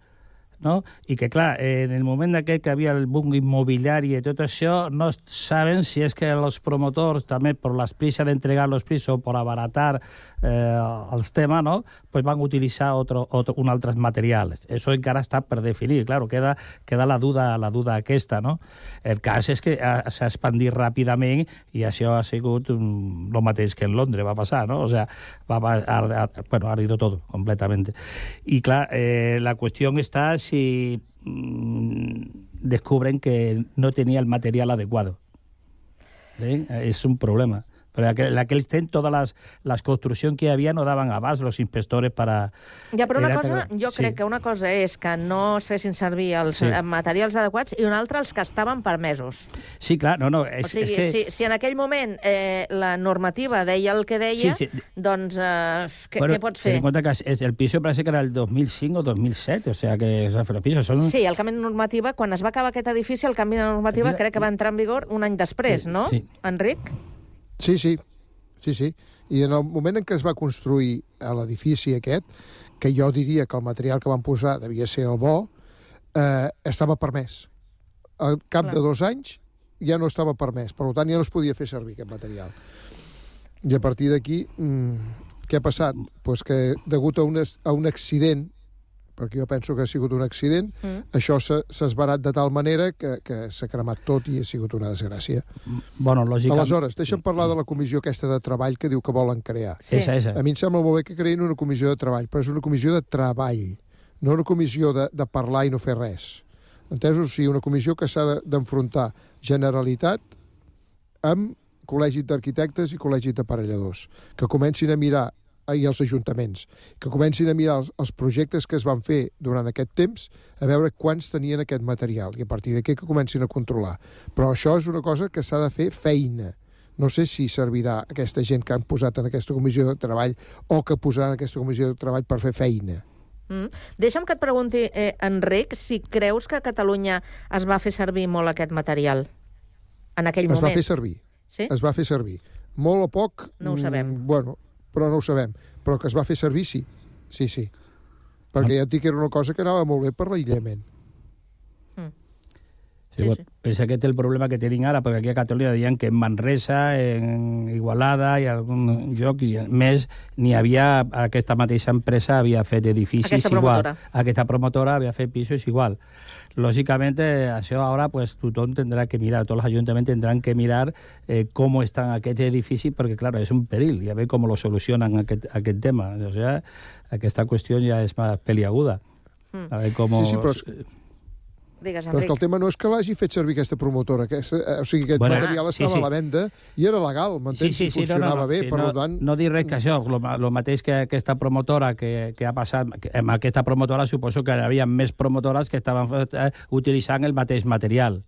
No? I que, clar, en el moment d'aquest que havia el boom immobiliari i tot això, no saben si és que els promotors, també per les prisa d'entregar els pisos o per abaratar eh, els temes, no? pues van utilitzar otro, otro, un altres materials. Això encara està per definir, claro, queda, queda la duda, la duda aquesta, no? El cas és que ha- s'ha expandit ràpidament i això ha sigut el mateix que en Londres va passar, no? O sea, va, va, ha, ha- bueno, ha ardido todo completamente. Y claro, eh, la cuestión está si mm, descubren que no tenía el material adecuado. ¿Eh? Es un problema. Pero en aquel, temps todas las, las construccions que hi havia no daban abast los inspectores para... Ja, però una Era cosa, per- jo sí. crec que una cosa és que no es fessin servir els Sí. sí. materials adequats i una altra els que estaven permesos. Sí, clar, no, no, és, o sigui, és que... si, si en aquell moment eh, la normativa deia el que deia, Sí, sí. doncs eh, què, Bueno, què pots fer? en cuenta que es- el piso parece que era el 2005 o 2007, o sea que o sea, los pisos son... Sí, el canvi de normativa, quan es va acabar aquest edifici, el canvi de normativa crec que va entrar en vigor un any després, no? Sí. Enric? Sí, sí, sí, sí. I en el moment en què es va construir a l'edifici aquest, que jo diria que el material que van posar devia ser el bo, eh, estava permès. Al cap Clar. de dos anys ja no estava permès, per tant ja no es podia fer servir aquest material. I a partir d'aquí, mm, què ha passat? Pues que degut a un, a un accident, perquè jo penso que ha sigut un accident, Mm. això s'ha esbarat de tal manera que, que s'ha cremat tot i ha sigut una desgràcia. Bueno, lògicament... Aleshores, deixa'm parlar de la comissió aquesta de treball que diu que volen crear. Sí. Esa, esa. A mi em sembla molt bé que creïn una comissió de treball, però és una comissió de treball, no una comissió de, de parlar i no fer res. Entesos? O sigui, una comissió que s'ha de- d'enfrontar Generalitat amb col·legis d'arquitectes i col·legis d'aparelladors, que comencin a mirar i els ajuntaments, que comencin a mirar els, els projectes que es van fer durant aquest temps, a veure quants tenien aquest material, i a partir d'aquí que comencin a controlar. Però això és una cosa que s'ha de fer feina. No sé si servirà aquesta gent que han posat en aquesta comissió de treball o que posaran en aquesta comissió de treball per fer feina. Mm. Deixa'm que et pregunti, eh, Enric, si creus que a Catalunya es va fer servir molt aquest material en aquell es moment. va fer servir. Sí? Es va fer servir. Molt o poc... No ho sabem. mm, Bueno, però no ho sabem. Però que es va fer servir, sí. Sí, sí. Perquè ja et dic que era una cosa que anava molt bé per l'aïllament. Sí, bueno, és aquest el problema que tenim ara, perquè aquí a Catalunya deien que en Manresa, en Igualada i algun lloc i més, n'hi havia, aquesta mateixa empresa havia fet edificis Aquesta igual. promotora. Aquesta promotora havia fet pisos igual. Lógicamente, això ara pues, tothom tindrà que mirar, tots els ajuntaments tindran que mirar eh, com estan aquests edificis, perquè, clar, és un perill, i a veure com lo solucionen aquest, aquest tema. O sea, aquesta qüestió ja és més peliaguda. Mm. A veure com... Sí, sí, però Digues, Però és que el Enric. tema no és que l'hagi fet servir aquesta promotora, aquesta, eh, o sigui, aquest Bueno, material ah, sí, estava sí. a la venda i era legal, m'entens? Sí, sí, funcionava bé, sí, per no, tant... No dic res que això, el mateix que aquesta promotora que, que ha passat, que amb aquesta promotora suposo que hi havia més promotores que estaven eh, utilitzant el mateix material.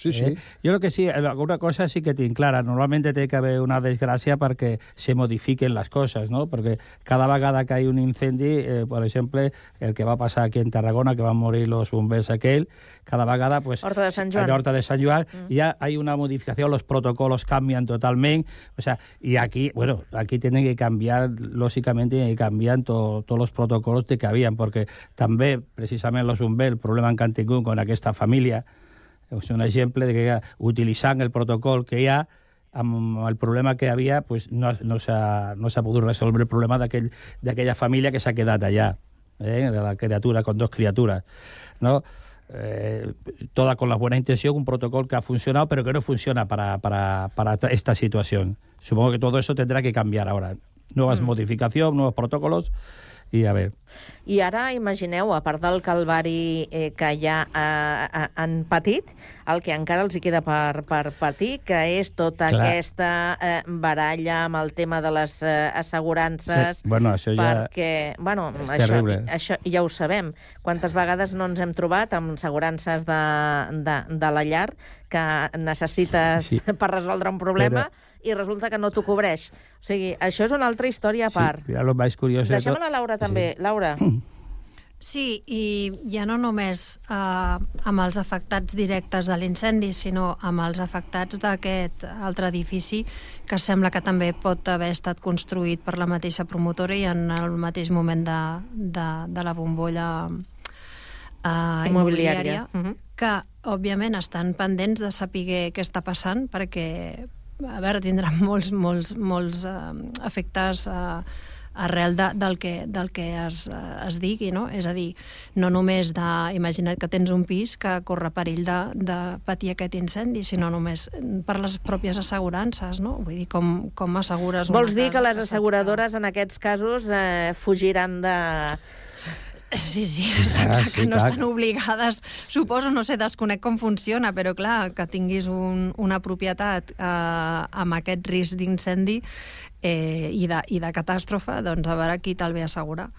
Sí, sí. Eh? Jo crec que sí, alguna cosa sí que tinc clara. Normalment té que haver una desgràcia perquè se modifiquen les coses, no? Perquè cada vegada que hi ha un incendi, eh, per exemple, el que va passar aquí en Tarragona, que van morir los bombers aquell, cada vegada, pues, Horta de Sant Joan. en Horta de Sant Joan, Mm. ya hay una modificación, los protocolos cambian totalmente, o sea, y aquí, bueno, aquí tienen que cambiar, lógicamente, que cambian to- todos los protocolos de que habían, porque també, precisament, los bombers, el problema que han tingut con aquesta família, és un exemple de que utilitzant el protocol que hi ha, amb el problema que havia, pues, no, no s'ha no pogut resoldre el problema d'aquell- d'aquella família que s'ha quedat allà, eh, de la criatura, con dos criaturas, ¿no? Eh, toda con la buena intención, un protocolo que ha funcionado, pero que no funciona para, para, para ta- esta situación. Supongo que todo eso tendrá que cambiar ahora. Nuevas modificaciones, nuevos protocolos, y a ver. I ara imagineu, a part del calvari eh, que ja eh, eh, han patit, el que encara els hi queda per, per patir, que és tota Clar. aquesta eh, baralla amb el tema de les eh, assegurances... Sí, bueno, això ja perquè, bueno, és això, terrible. això ja ho sabem. Quantes vegades no ens hem trobat amb assegurances de, de, de la llar que necessites Sí. per resoldre un problema Però- i resulta que no t'ho cobreix. O sigui, això és una altra història a part. Sí, mira, lo más curioso... de Deixem tot- a la Laura també. Laura. Sí, i ja no només eh, amb els afectats directes de l'incendi, sinó amb els afectats d'aquest altre edifici que sembla que també pot haver estat construït per la mateixa promotora i en el mateix moment de, de, de la bombolla eh, Immobiliària. immobiliària, Mhm. que òbviament estan pendents de saber què està passant perquè a veure, tindran molts, molts, molts eh, efectes eh, arrel de, del que, del que es, eh, es digui, no? És a dir, no només de... Imagina't que tens un pis que corre perill de, de patir aquest incendi, sinó només per les pròpies assegurances, no? Vull dir, com, com assegures Vols dir que les asseguradores en aquests casos eh, fugiran de... Sí, sí, està Ah, clar sí, que no clar. estan obligades. Suposo, no sé, desconec com funciona, però clar, que tinguis un, una propietat eh, amb aquest risc d'incendi eh, i, de, i de catàstrofe, doncs a veure qui te'l ve a assegurar.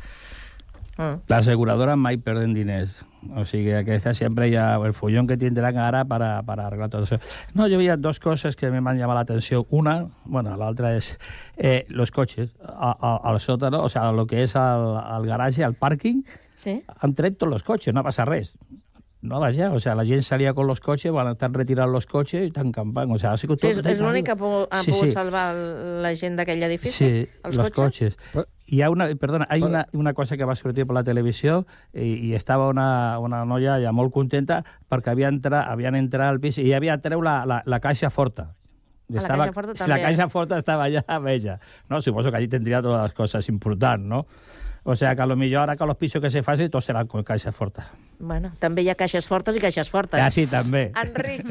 Mm. La aseguradora mai perden diners. O sigui, aquesta sempre hi ha el follón que tindran ara para, para arreglar tot això. No, jo veia dos coses que me m'han llamat l'atenció. Una, bueno, l'altra és eh, los coches. A, a, al sótano, o sea, lo que és el, el garatge, el pàrquing, Sí. han tret tots els cotxes, no passa res. No, vaja, o sea, la gent salia con los coches, van a estar retirant los coches i tan campant. O sea, ha sigut Sí, tot... és és l'únic que ha, po- ha Sí, pogut sí. salvar la gent d'aquell edifici? Sí, els los cotxes? cotxes. Hi ha una, perdona, hi ha una, una cosa que va sortir per la televisió i, i estava una, una noia ja molt contenta perquè havia entrat, havien entrat al pis i havia treu la, la, la caixa forta. I A la caixa forta si la també. caixa forta estava allà amb ella. No? Suposo que allí tendría todas las cosas importants, ¿no? O sea, que a lo millor ara que los pisos que se facin tots seran con caixa forta. Bueno, també hi ha caixes fortes i caixes fortes. Ah, sí, també. Enric,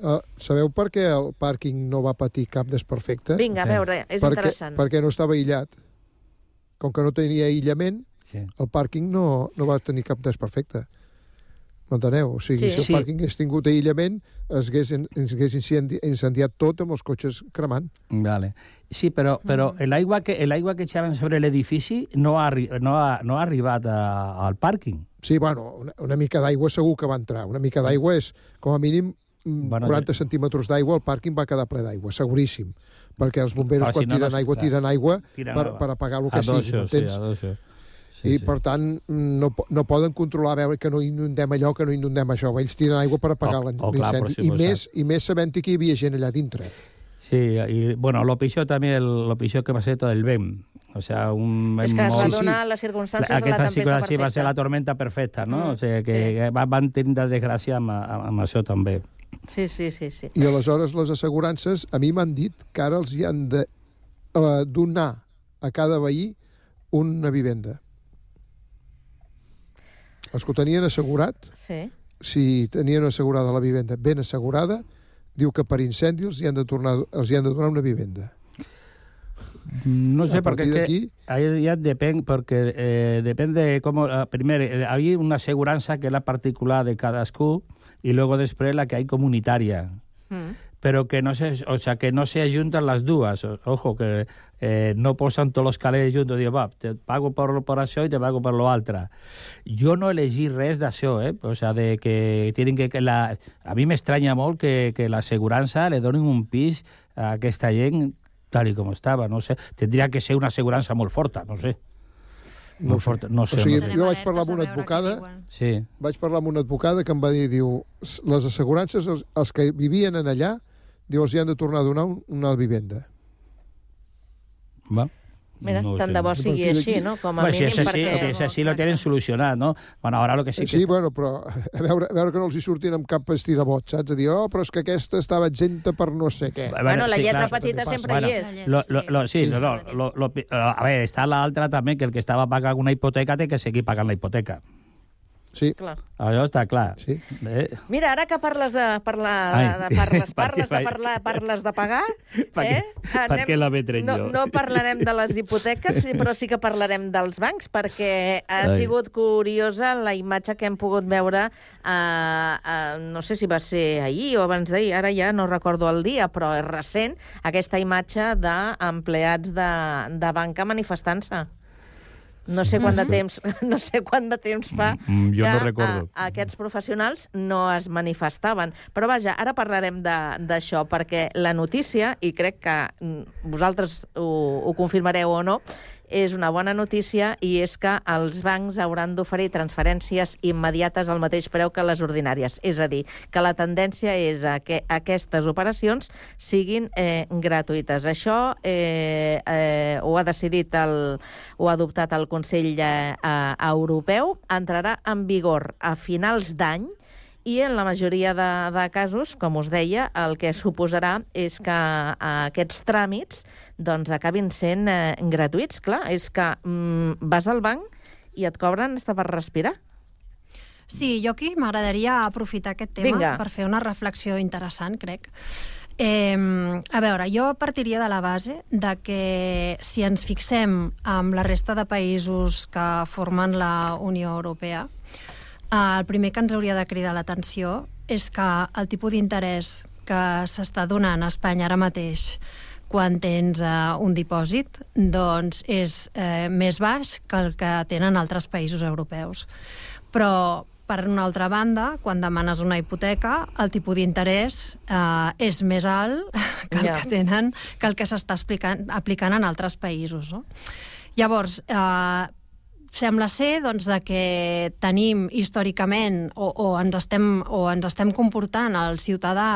Uh, sabeu per què el pàrquing no va patir cap desperfecte? vinga, a veure, és perquè, interessant. Perquè no estava aïllat. Com que no tenia aïllament, sí. el pàrquing no, no va tenir cap desperfecte. M'enteneu? O sigui, Sí. si el Sí. pàrquing hagués tingut aïllament, es hagués, es hagués incendi- incendiat tot amb els cotxes cremant. Vale. Sí, però, però l'aigua que, l'aigua que echaven sobre l'edifici no, ha, no, ha, no ha arribat a, al pàrquing. Sí, bueno, una, una mica d'aigua segur que va entrar. Una mica d'aigua és, com a mínim, mm, Bueno, 40 centímetres d'aigua, el pàrquing va quedar ple d'aigua, seguríssim. Perquè els bomberos, Però si quan no, tiren no- aigua, clar. tiren aigua Tiren per, per apagar el que sigui, sí, dojo. I, per tant, no, no poden controlar veure que no inundem allò, que no inundem això. Ells tiren aigua per apagar Oh, oh, l'incendi. per I, més, I més sabent que hi havia gent allà dintre. Sí, y bueno, lo pitjor també, el, lo pitjor que va ser tot el vent. O sea, un És vent que es va donar les circumstàncies de la Aquesta tempesta sí que sí va perfecta. ser la tormenta perfecta, no? Mm, o sigui, que, que va- van tindre desgràcia amb, amb, amb això també. Sí, sí, sí, sí. I aleshores les assegurances, a mi m'han dit que ara els hi han de eh, donar a cada veí una vivenda. Els que ho tenien assegurat, Sí. si tenien assegurada la vivenda ben assegurada, diu que per incendi els hi han de, tornar, els hi han de donar una vivenda. No sé, porque partir es que ahí ya depende, porque eh, depende de cómo, eh, primero, eh, hay una aseguranza que es la particular de cada escu y luego después la que hay comunitaria. Mm. pero que no se, o sea, que no se ajuntan las dues. Ojo, que eh, no posen tots els calés junts, diu, va, te pago per, per això i te pago per l'altre. Jo no he elegit res d'això, eh? O sea, de que tienen que... que la... A mi m'estranya molt que, que l'assegurança le donin un pis a aquesta gent tal i com estava, no sé. Tindria que ser una assegurança molt forta, no sé. No Molt sé. forta, no sé. o sigui, no jo vaig parlar amb una advocada Sí. vaig parlar amb una advocada que em va dir, diu, "S- les assegurances, els, els que vivien en allà, diu, els hi han de tornar a donar un, una vivenda. Va. Mira, No tant sé. de bo sigui així, no? Com a Bueno, si mínim, és així, perquè... si és així lo tenen solucionat, no? Bueno, ara lo que sí Sí, que... sí bueno, però a veure, a veure que no els hi surtin amb cap estirabot, saps? A dir, oh, però és que aquesta estava exempta per no sé què. Bueno, la sí, lletra clar. petita sempre Bueno, hi és. Lo, lo, lo, sí, no, no, lo, lo, a ver, está la altra també, que el que estava pagant una hipoteca té que seguir pagant la hipoteca. Sí. Clar. Això està clar. Sí. Eh? Mira, ara que parles de parlar, Ai. de, de parles, parles de parlar, parles de pagar, Per eh? què- per què la vetré no, jo? no parlarem de les hipoteques, sí, però sí que parlarem dels bancs, perquè ha Ai. sigut curiosa la imatge que hem pogut veure, eh, eh, no sé si va ser ahir o abans d'ahir, ara ja no recordo el dia, però és recent, aquesta imatge d'empleats de, de banca manifestant-se. No sé quant de temps, no sé quant de temps fa Mm, jo no que recordo. a, aquests professionals no es manifestaven. Però vaja, ara parlarem d'això, perquè la notícia, i crec que mm, vosaltres ho, ho confirmareu o no, és una bona notícia i és que els bancs hauran d'oferir transferències immediates al mateix preu que les ordinàries. És a dir, que la tendència és a que aquestes operacions siguin eh, gratuïtes. Això eh, eh, ho ha decidit, el, ho ha adoptat el Consell eh, eh, Europeu, entrarà en vigor a finals d'any i en la majoria de, de casos, com us deia, el que suposarà és que eh, aquests tràmits doncs, acabin sent eh, gratuïts. Clar, és que mm, vas al banc i et cobren hasta per respirar. Sí, jo aquí m'agradaria aprofitar aquest tema Vinga. per fer una reflexió interessant, crec. Eh, a veure, jo partiria de la base de que si ens fixem amb la resta de països que formen la Unió Europea, eh, el primer que ens hauria de cridar l'atenció és que el tipus d'interès que s'està donant a Espanya ara mateix quan tens eh, un dipòsit, doncs és eh, més baix que el que tenen altres països europeus. Però, per una altra banda, quan demanes una hipoteca, el tipus d'interès eh, és més alt que el Ja. que tenen, que el que s'està aplicant en altres països. No? Llavors, eh, sembla ser doncs, de que tenim històricament o, o, ens estem, o ens estem comportant el ciutadà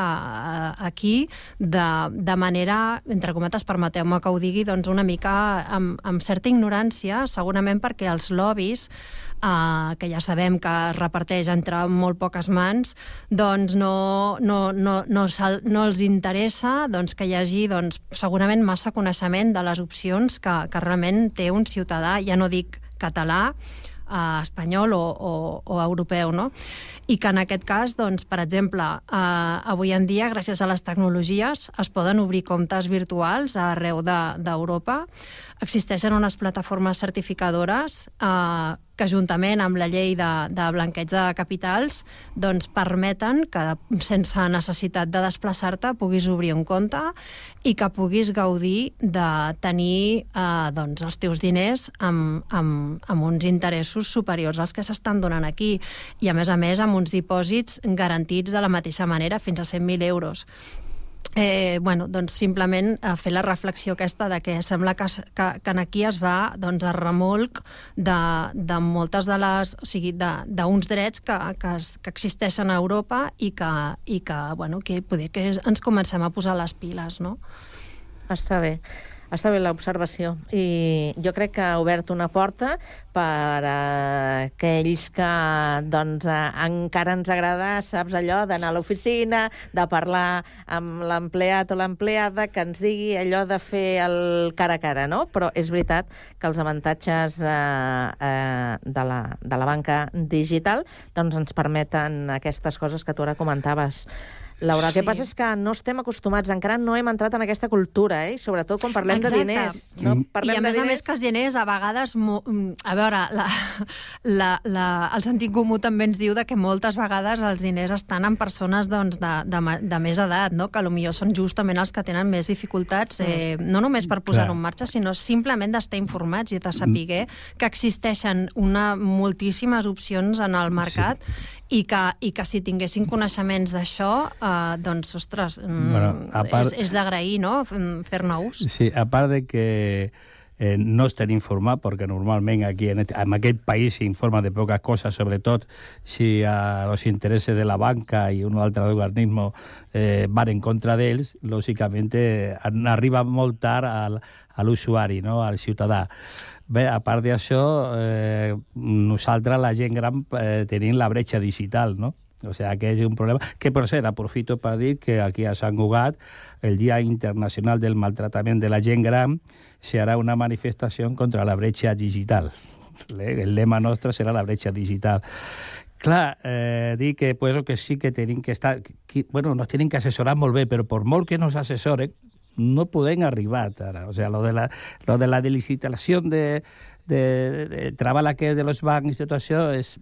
eh, aquí de, de manera, entre cometes, permeteu-me que ho digui, doncs una mica amb, amb certa ignorància, segurament perquè els lobbies eh, que ja sabem que es reparteix entre molt poques mans, doncs no, no, no, no, se'l- no els interessa doncs, que hi hagi doncs, segurament massa coneixement de les opcions que, que realment té un ciutadà, ja no dic català, eh, espanyol o, o, o europeu, no? I que en aquest cas, doncs, per exemple, eh, avui en dia, gràcies a les tecnologies, es poden obrir comptes virtuals arreu de- d'Europa. Existeixen unes plataformes certificadores eh, que juntament amb la llei de, de blanqueig de capitals doncs permeten que sense necessitat de desplaçar-te puguis obrir un compte i que puguis gaudir de tenir eh, doncs, els teus diners amb, amb, amb uns interessos superiors als que s'estan donant aquí i a més a més amb uns dipòsits garantits de la mateixa manera fins a 100.000 euros. Eh, bueno, doncs simplement eh, fer la reflexió aquesta de que sembla que, que, que aquí es va doncs, a remolc de, de moltes de les... O sigui, d'uns drets que, que, que existeixen a Europa i que, i que, bueno, que poder que ens comencem a posar les piles, no? Està bé. Està bé l'observació. I jo crec que ha obert una porta per a aquells que doncs, eh, encara ens agrada, saps, allò d'anar a l'oficina, de parlar amb l'empleat o l'empleada, que ens digui allò de fer el cara a cara, no? Però és veritat que els avantatges eh, eh, de, la, de la banca digital doncs, ens permeten aquestes coses que tu ara comentaves. Laura, el que Sí. passa és que no estem acostumats, encara no hem entrat en aquesta cultura, eh? i sobretot quan parlem Exacte. de diners. No? I Parlem a de més a diners... més que els diners a vegades... mo- mm, A veure, la, la, la, el sentit comú també ens diu de que moltes vegades els diners estan en persones doncs, de, de, de més edat, no? que potser són justament els que tenen més dificultats, eh, no només per posar-ho en marxa, sinó simplement d'estar informats i de saber que existeixen una, moltíssimes opcions en el mercat i, que, i que si tinguessin coneixements d'això, eh, doncs, ostres, mm, Bueno, part- és, és d'agrair, no?, fer-ne ús. Sí, a part de que eh, no estem informats, perquè normalment aquí en, en aquest país s'informa de poques coses, sobretot si a los intereses de la banca i un altre organisme eh, van en contra d'ells, lògicament eh, arriba molt tard al, a l'usuari, no? al ciutadà. Bé, a part d'això, eh, nosaltres, la gent gran, eh, tenim la bretxa digital, no? O sea, que és un problema. Que, per cert, aprofito per dir que aquí a Sant Cugat, el Dia Internacional del Maltratament de la Gent Gran, se harà una manifestació contra la bretxa digital. El lema nostre serà la bretxa digital. Clar, eh, dir que, pues, que sí que tenim que estar... Que, bueno, nos tienen que asesorar molt bé, però per molt que nos assesoren, no podem arribar ara. O sea, lo de la, lo de la licitació de, de, de treball aquest de los bancs i tot això és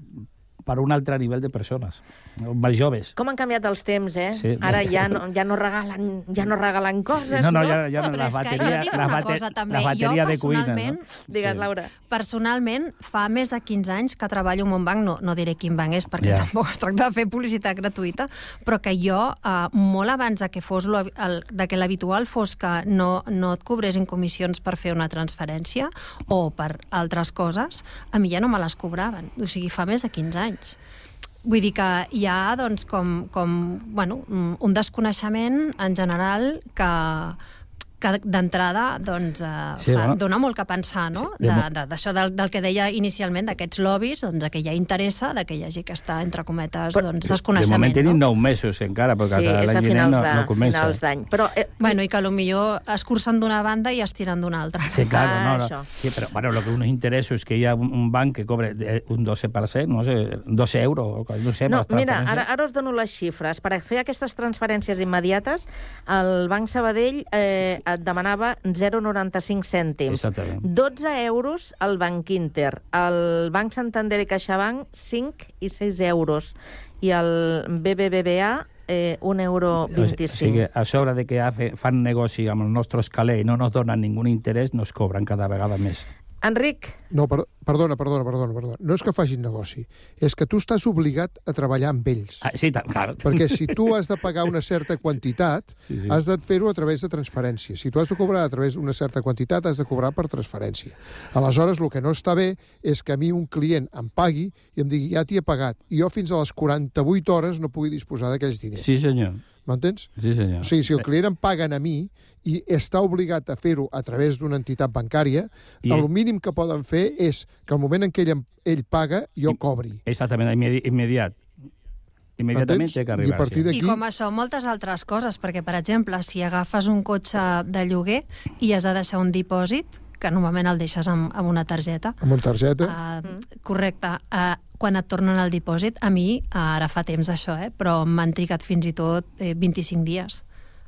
per un altre nivell de persones, no? més joves. Com han canviat els temps, eh? Sí. Ara ja no, ja no regalen, ja no regalen coses, No, no? no, ja- ja no, jo dic la bate- cosa també, la bateria jo de cuina, no? Digues, Sí. Laura. personalment fa més de 15 anys que treballo en un banc, no, no diré quin banc és perquè Ja. tampoc es tracta de fer publicitat gratuïta, però que jo, eh, molt abans de que, fos lo, el, de que l'habitual fos que no, no et cobressin comissions per fer una transferència o per altres coses, a mi ja no me les cobraven. O sigui, fa més de 15 anys. Vull dir que hi ha doncs, com, com bueno, un desconeixement en general que, que d'entrada doncs, eh, Sí, fa, bueno. dona molt que pensar, no? Sí, de De- de- D'això del, del que deia inicialment, d'aquests lobbies, doncs, que hi ha interessa de que hi hagi aquesta, entre cometes, doncs, De desconeixement. moment tenim no? nou mesos encara, perquè Sí, és l'any vinent no, de- no comença. finals d'any. Però, eh, Bueno, i que potser es cursen d'una banda i es tiren d'una altra. Sí, claro, Ah, no, això. no. Sí, pero bueno, lo que unos intereses es que hi ha un, un banc que cobre eh, un 12%, no sé, 12 euros, no sé, No, mira, ara, ara us dono les xifres. Per fer aquestes transferències immediates, el Banc Sabadell eh, et demanava 0,95 cèntims. Exactament. 12 euros al Banc Inter. El Banc Santander i CaixaBank, 5 i 6 euros. I el BBVA, eh, 1 euro O sigui, 25. a sobre de que fan negoci amb el nostre escaler i no nos donen ningú interès, nos cobren cada vegada més. Enric, No, per, perdona, perdona, perdona, perdona. No és que facin negoci, és que tu estàs obligat a treballar amb ells. Ah, sí, tant, clar. Perquè si tu has de pagar una certa quantitat, Sí, sí. has de fer-ho a través de transferència. Si tu has de cobrar a través d'una certa quantitat, has de cobrar per transferència. Aleshores, el que no està bé és que a mi un client em pagui i em digui, ja t'hi he pagat, i jo fins a les 48 hores no pugui disposar d'aquells diners. Sí, senyor. M'entens? Sí, senyor. O sigui, si el client em paguen a mi i està obligat a fer-ho a través d'una entitat bancària, I- I... el mínim que poden fer és que al moment en què ell, ell paga, jo cobri. Exactament, immedi immediat. Immediatament té que I arribar. d'aquí- I com això, moltes altres coses, perquè, per exemple, si agafes un cotxe de lloguer i has de deixar un dipòsit, que normalment el deixes amb, amb una targeta, Amb una targeta. Uh, correcte. Uh, quan et tornen el dipòsit, a mi, ara fa temps això, eh, però m'han trigat fins i tot eh, 25 dies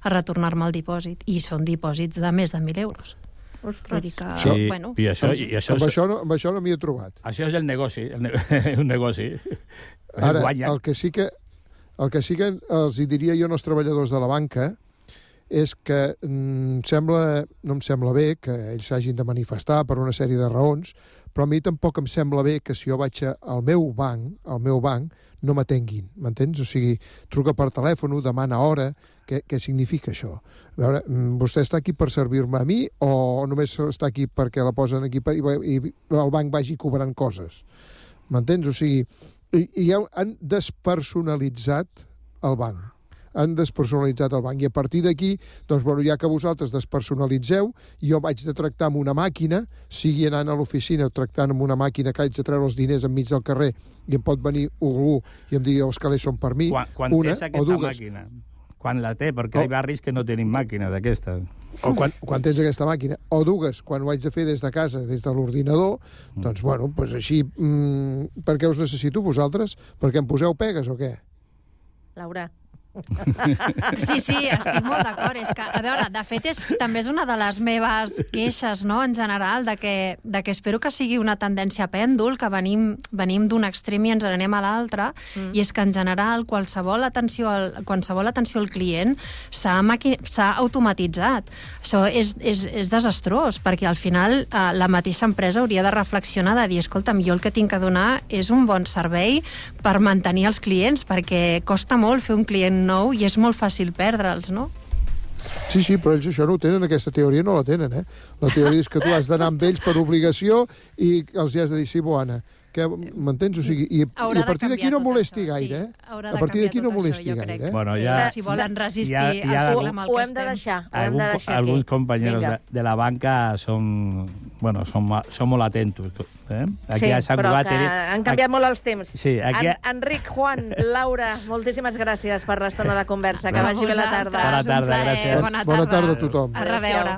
a retornar-me el dipòsit, i són dipòsits de més de 1.000 euros. Ostres. Vull que, Sí, bueno, i això, sí. i això, amb, això no, amb això no m'hi he trobat. això és el negoci, el ne un negoci. Ara, el que sí que, el que, sí que els hi diria jo als treballadors de la banca és que mm, sembla, no em sembla bé que ells s'hagin de manifestar per una sèrie de raons, però a mi tampoc em sembla bé que si jo vaig al meu banc, al meu banc, no m'atenguin, m'entens? O sigui, truca per telèfon, demana hora, què, què significa això? A veure, mm, vostè està aquí per servir-me a mi o només està aquí perquè la posen aquí per, i, i el banc vagi cobrant coses? M'entens? O sigui, i, i han despersonalitzat el banc han despersonalitzat el banc i a partir d'aquí, doncs, bueno, ja que vosaltres despersonalitzeu, jo vaig de tractar amb una màquina, sigui anant a l'oficina o tractant amb una màquina que haig de treure els diners enmig del carrer i em pot venir algú i em digui els calés són per mi, Quan, quan una o aquesta dues. màquina? Quan la té, perquè Oh. hi ha barris que no tenim màquina d'aquesta. O quan, quan tens aquesta màquina, o dues, quan ho haig de fer des de casa, des de l'ordinador, doncs, bueno, doncs així, mm, per què us necessito vosaltres? Perquè em poseu pegues o què? Laura. Sí, sí, estic molt d'acord. És que, a veure, de fet, és, també és una de les meves queixes, no?, en general, de que, de que espero que sigui una tendència pèndol, que venim, venim d'un extrem i ens n'anem a l'altre, mm. i és que, en general, qualsevol atenció al, qualsevol atenció al client s'ha maqui- s'ha automatitzat. Això és, és, és desastrós, perquè al final eh, la mateixa empresa hauria de reflexionar de dir, escolta'm, jo el que tinc que donar és un bon servei per mantenir els clients, perquè costa molt fer un client nou i és molt fàcil perdre'ls, no? Sí, sí, però ells això no ho tenen, aquesta teoria no la tenen, eh? La teoria és que tu has d'anar amb ells per obligació i els hi has de dir, sí, Boana, que m'entens? O sigui, i, i a partir de d'aquí no molesti això, gaire, sí. eh? A partir d'aquí no això, molesti jo gaire, eh? Bueno, ja- si volen resistir ja- ja, ja al sistema al Ho hem de deixar, ho hem de deixar alguns aquí. companys Vinga. de, de la banca són, bueno, són, són molt atentos. Eh? sí, a Sant però Cugat que han canviat molt els temps. Sí, aquí- En, Enric, Juan, Laura, moltíssimes gràcies per l'estona de conversa. Que vagi bé la tarda. Bona tarda, gràcies. Bona tarda. Bona tarda a tothom. A reveure.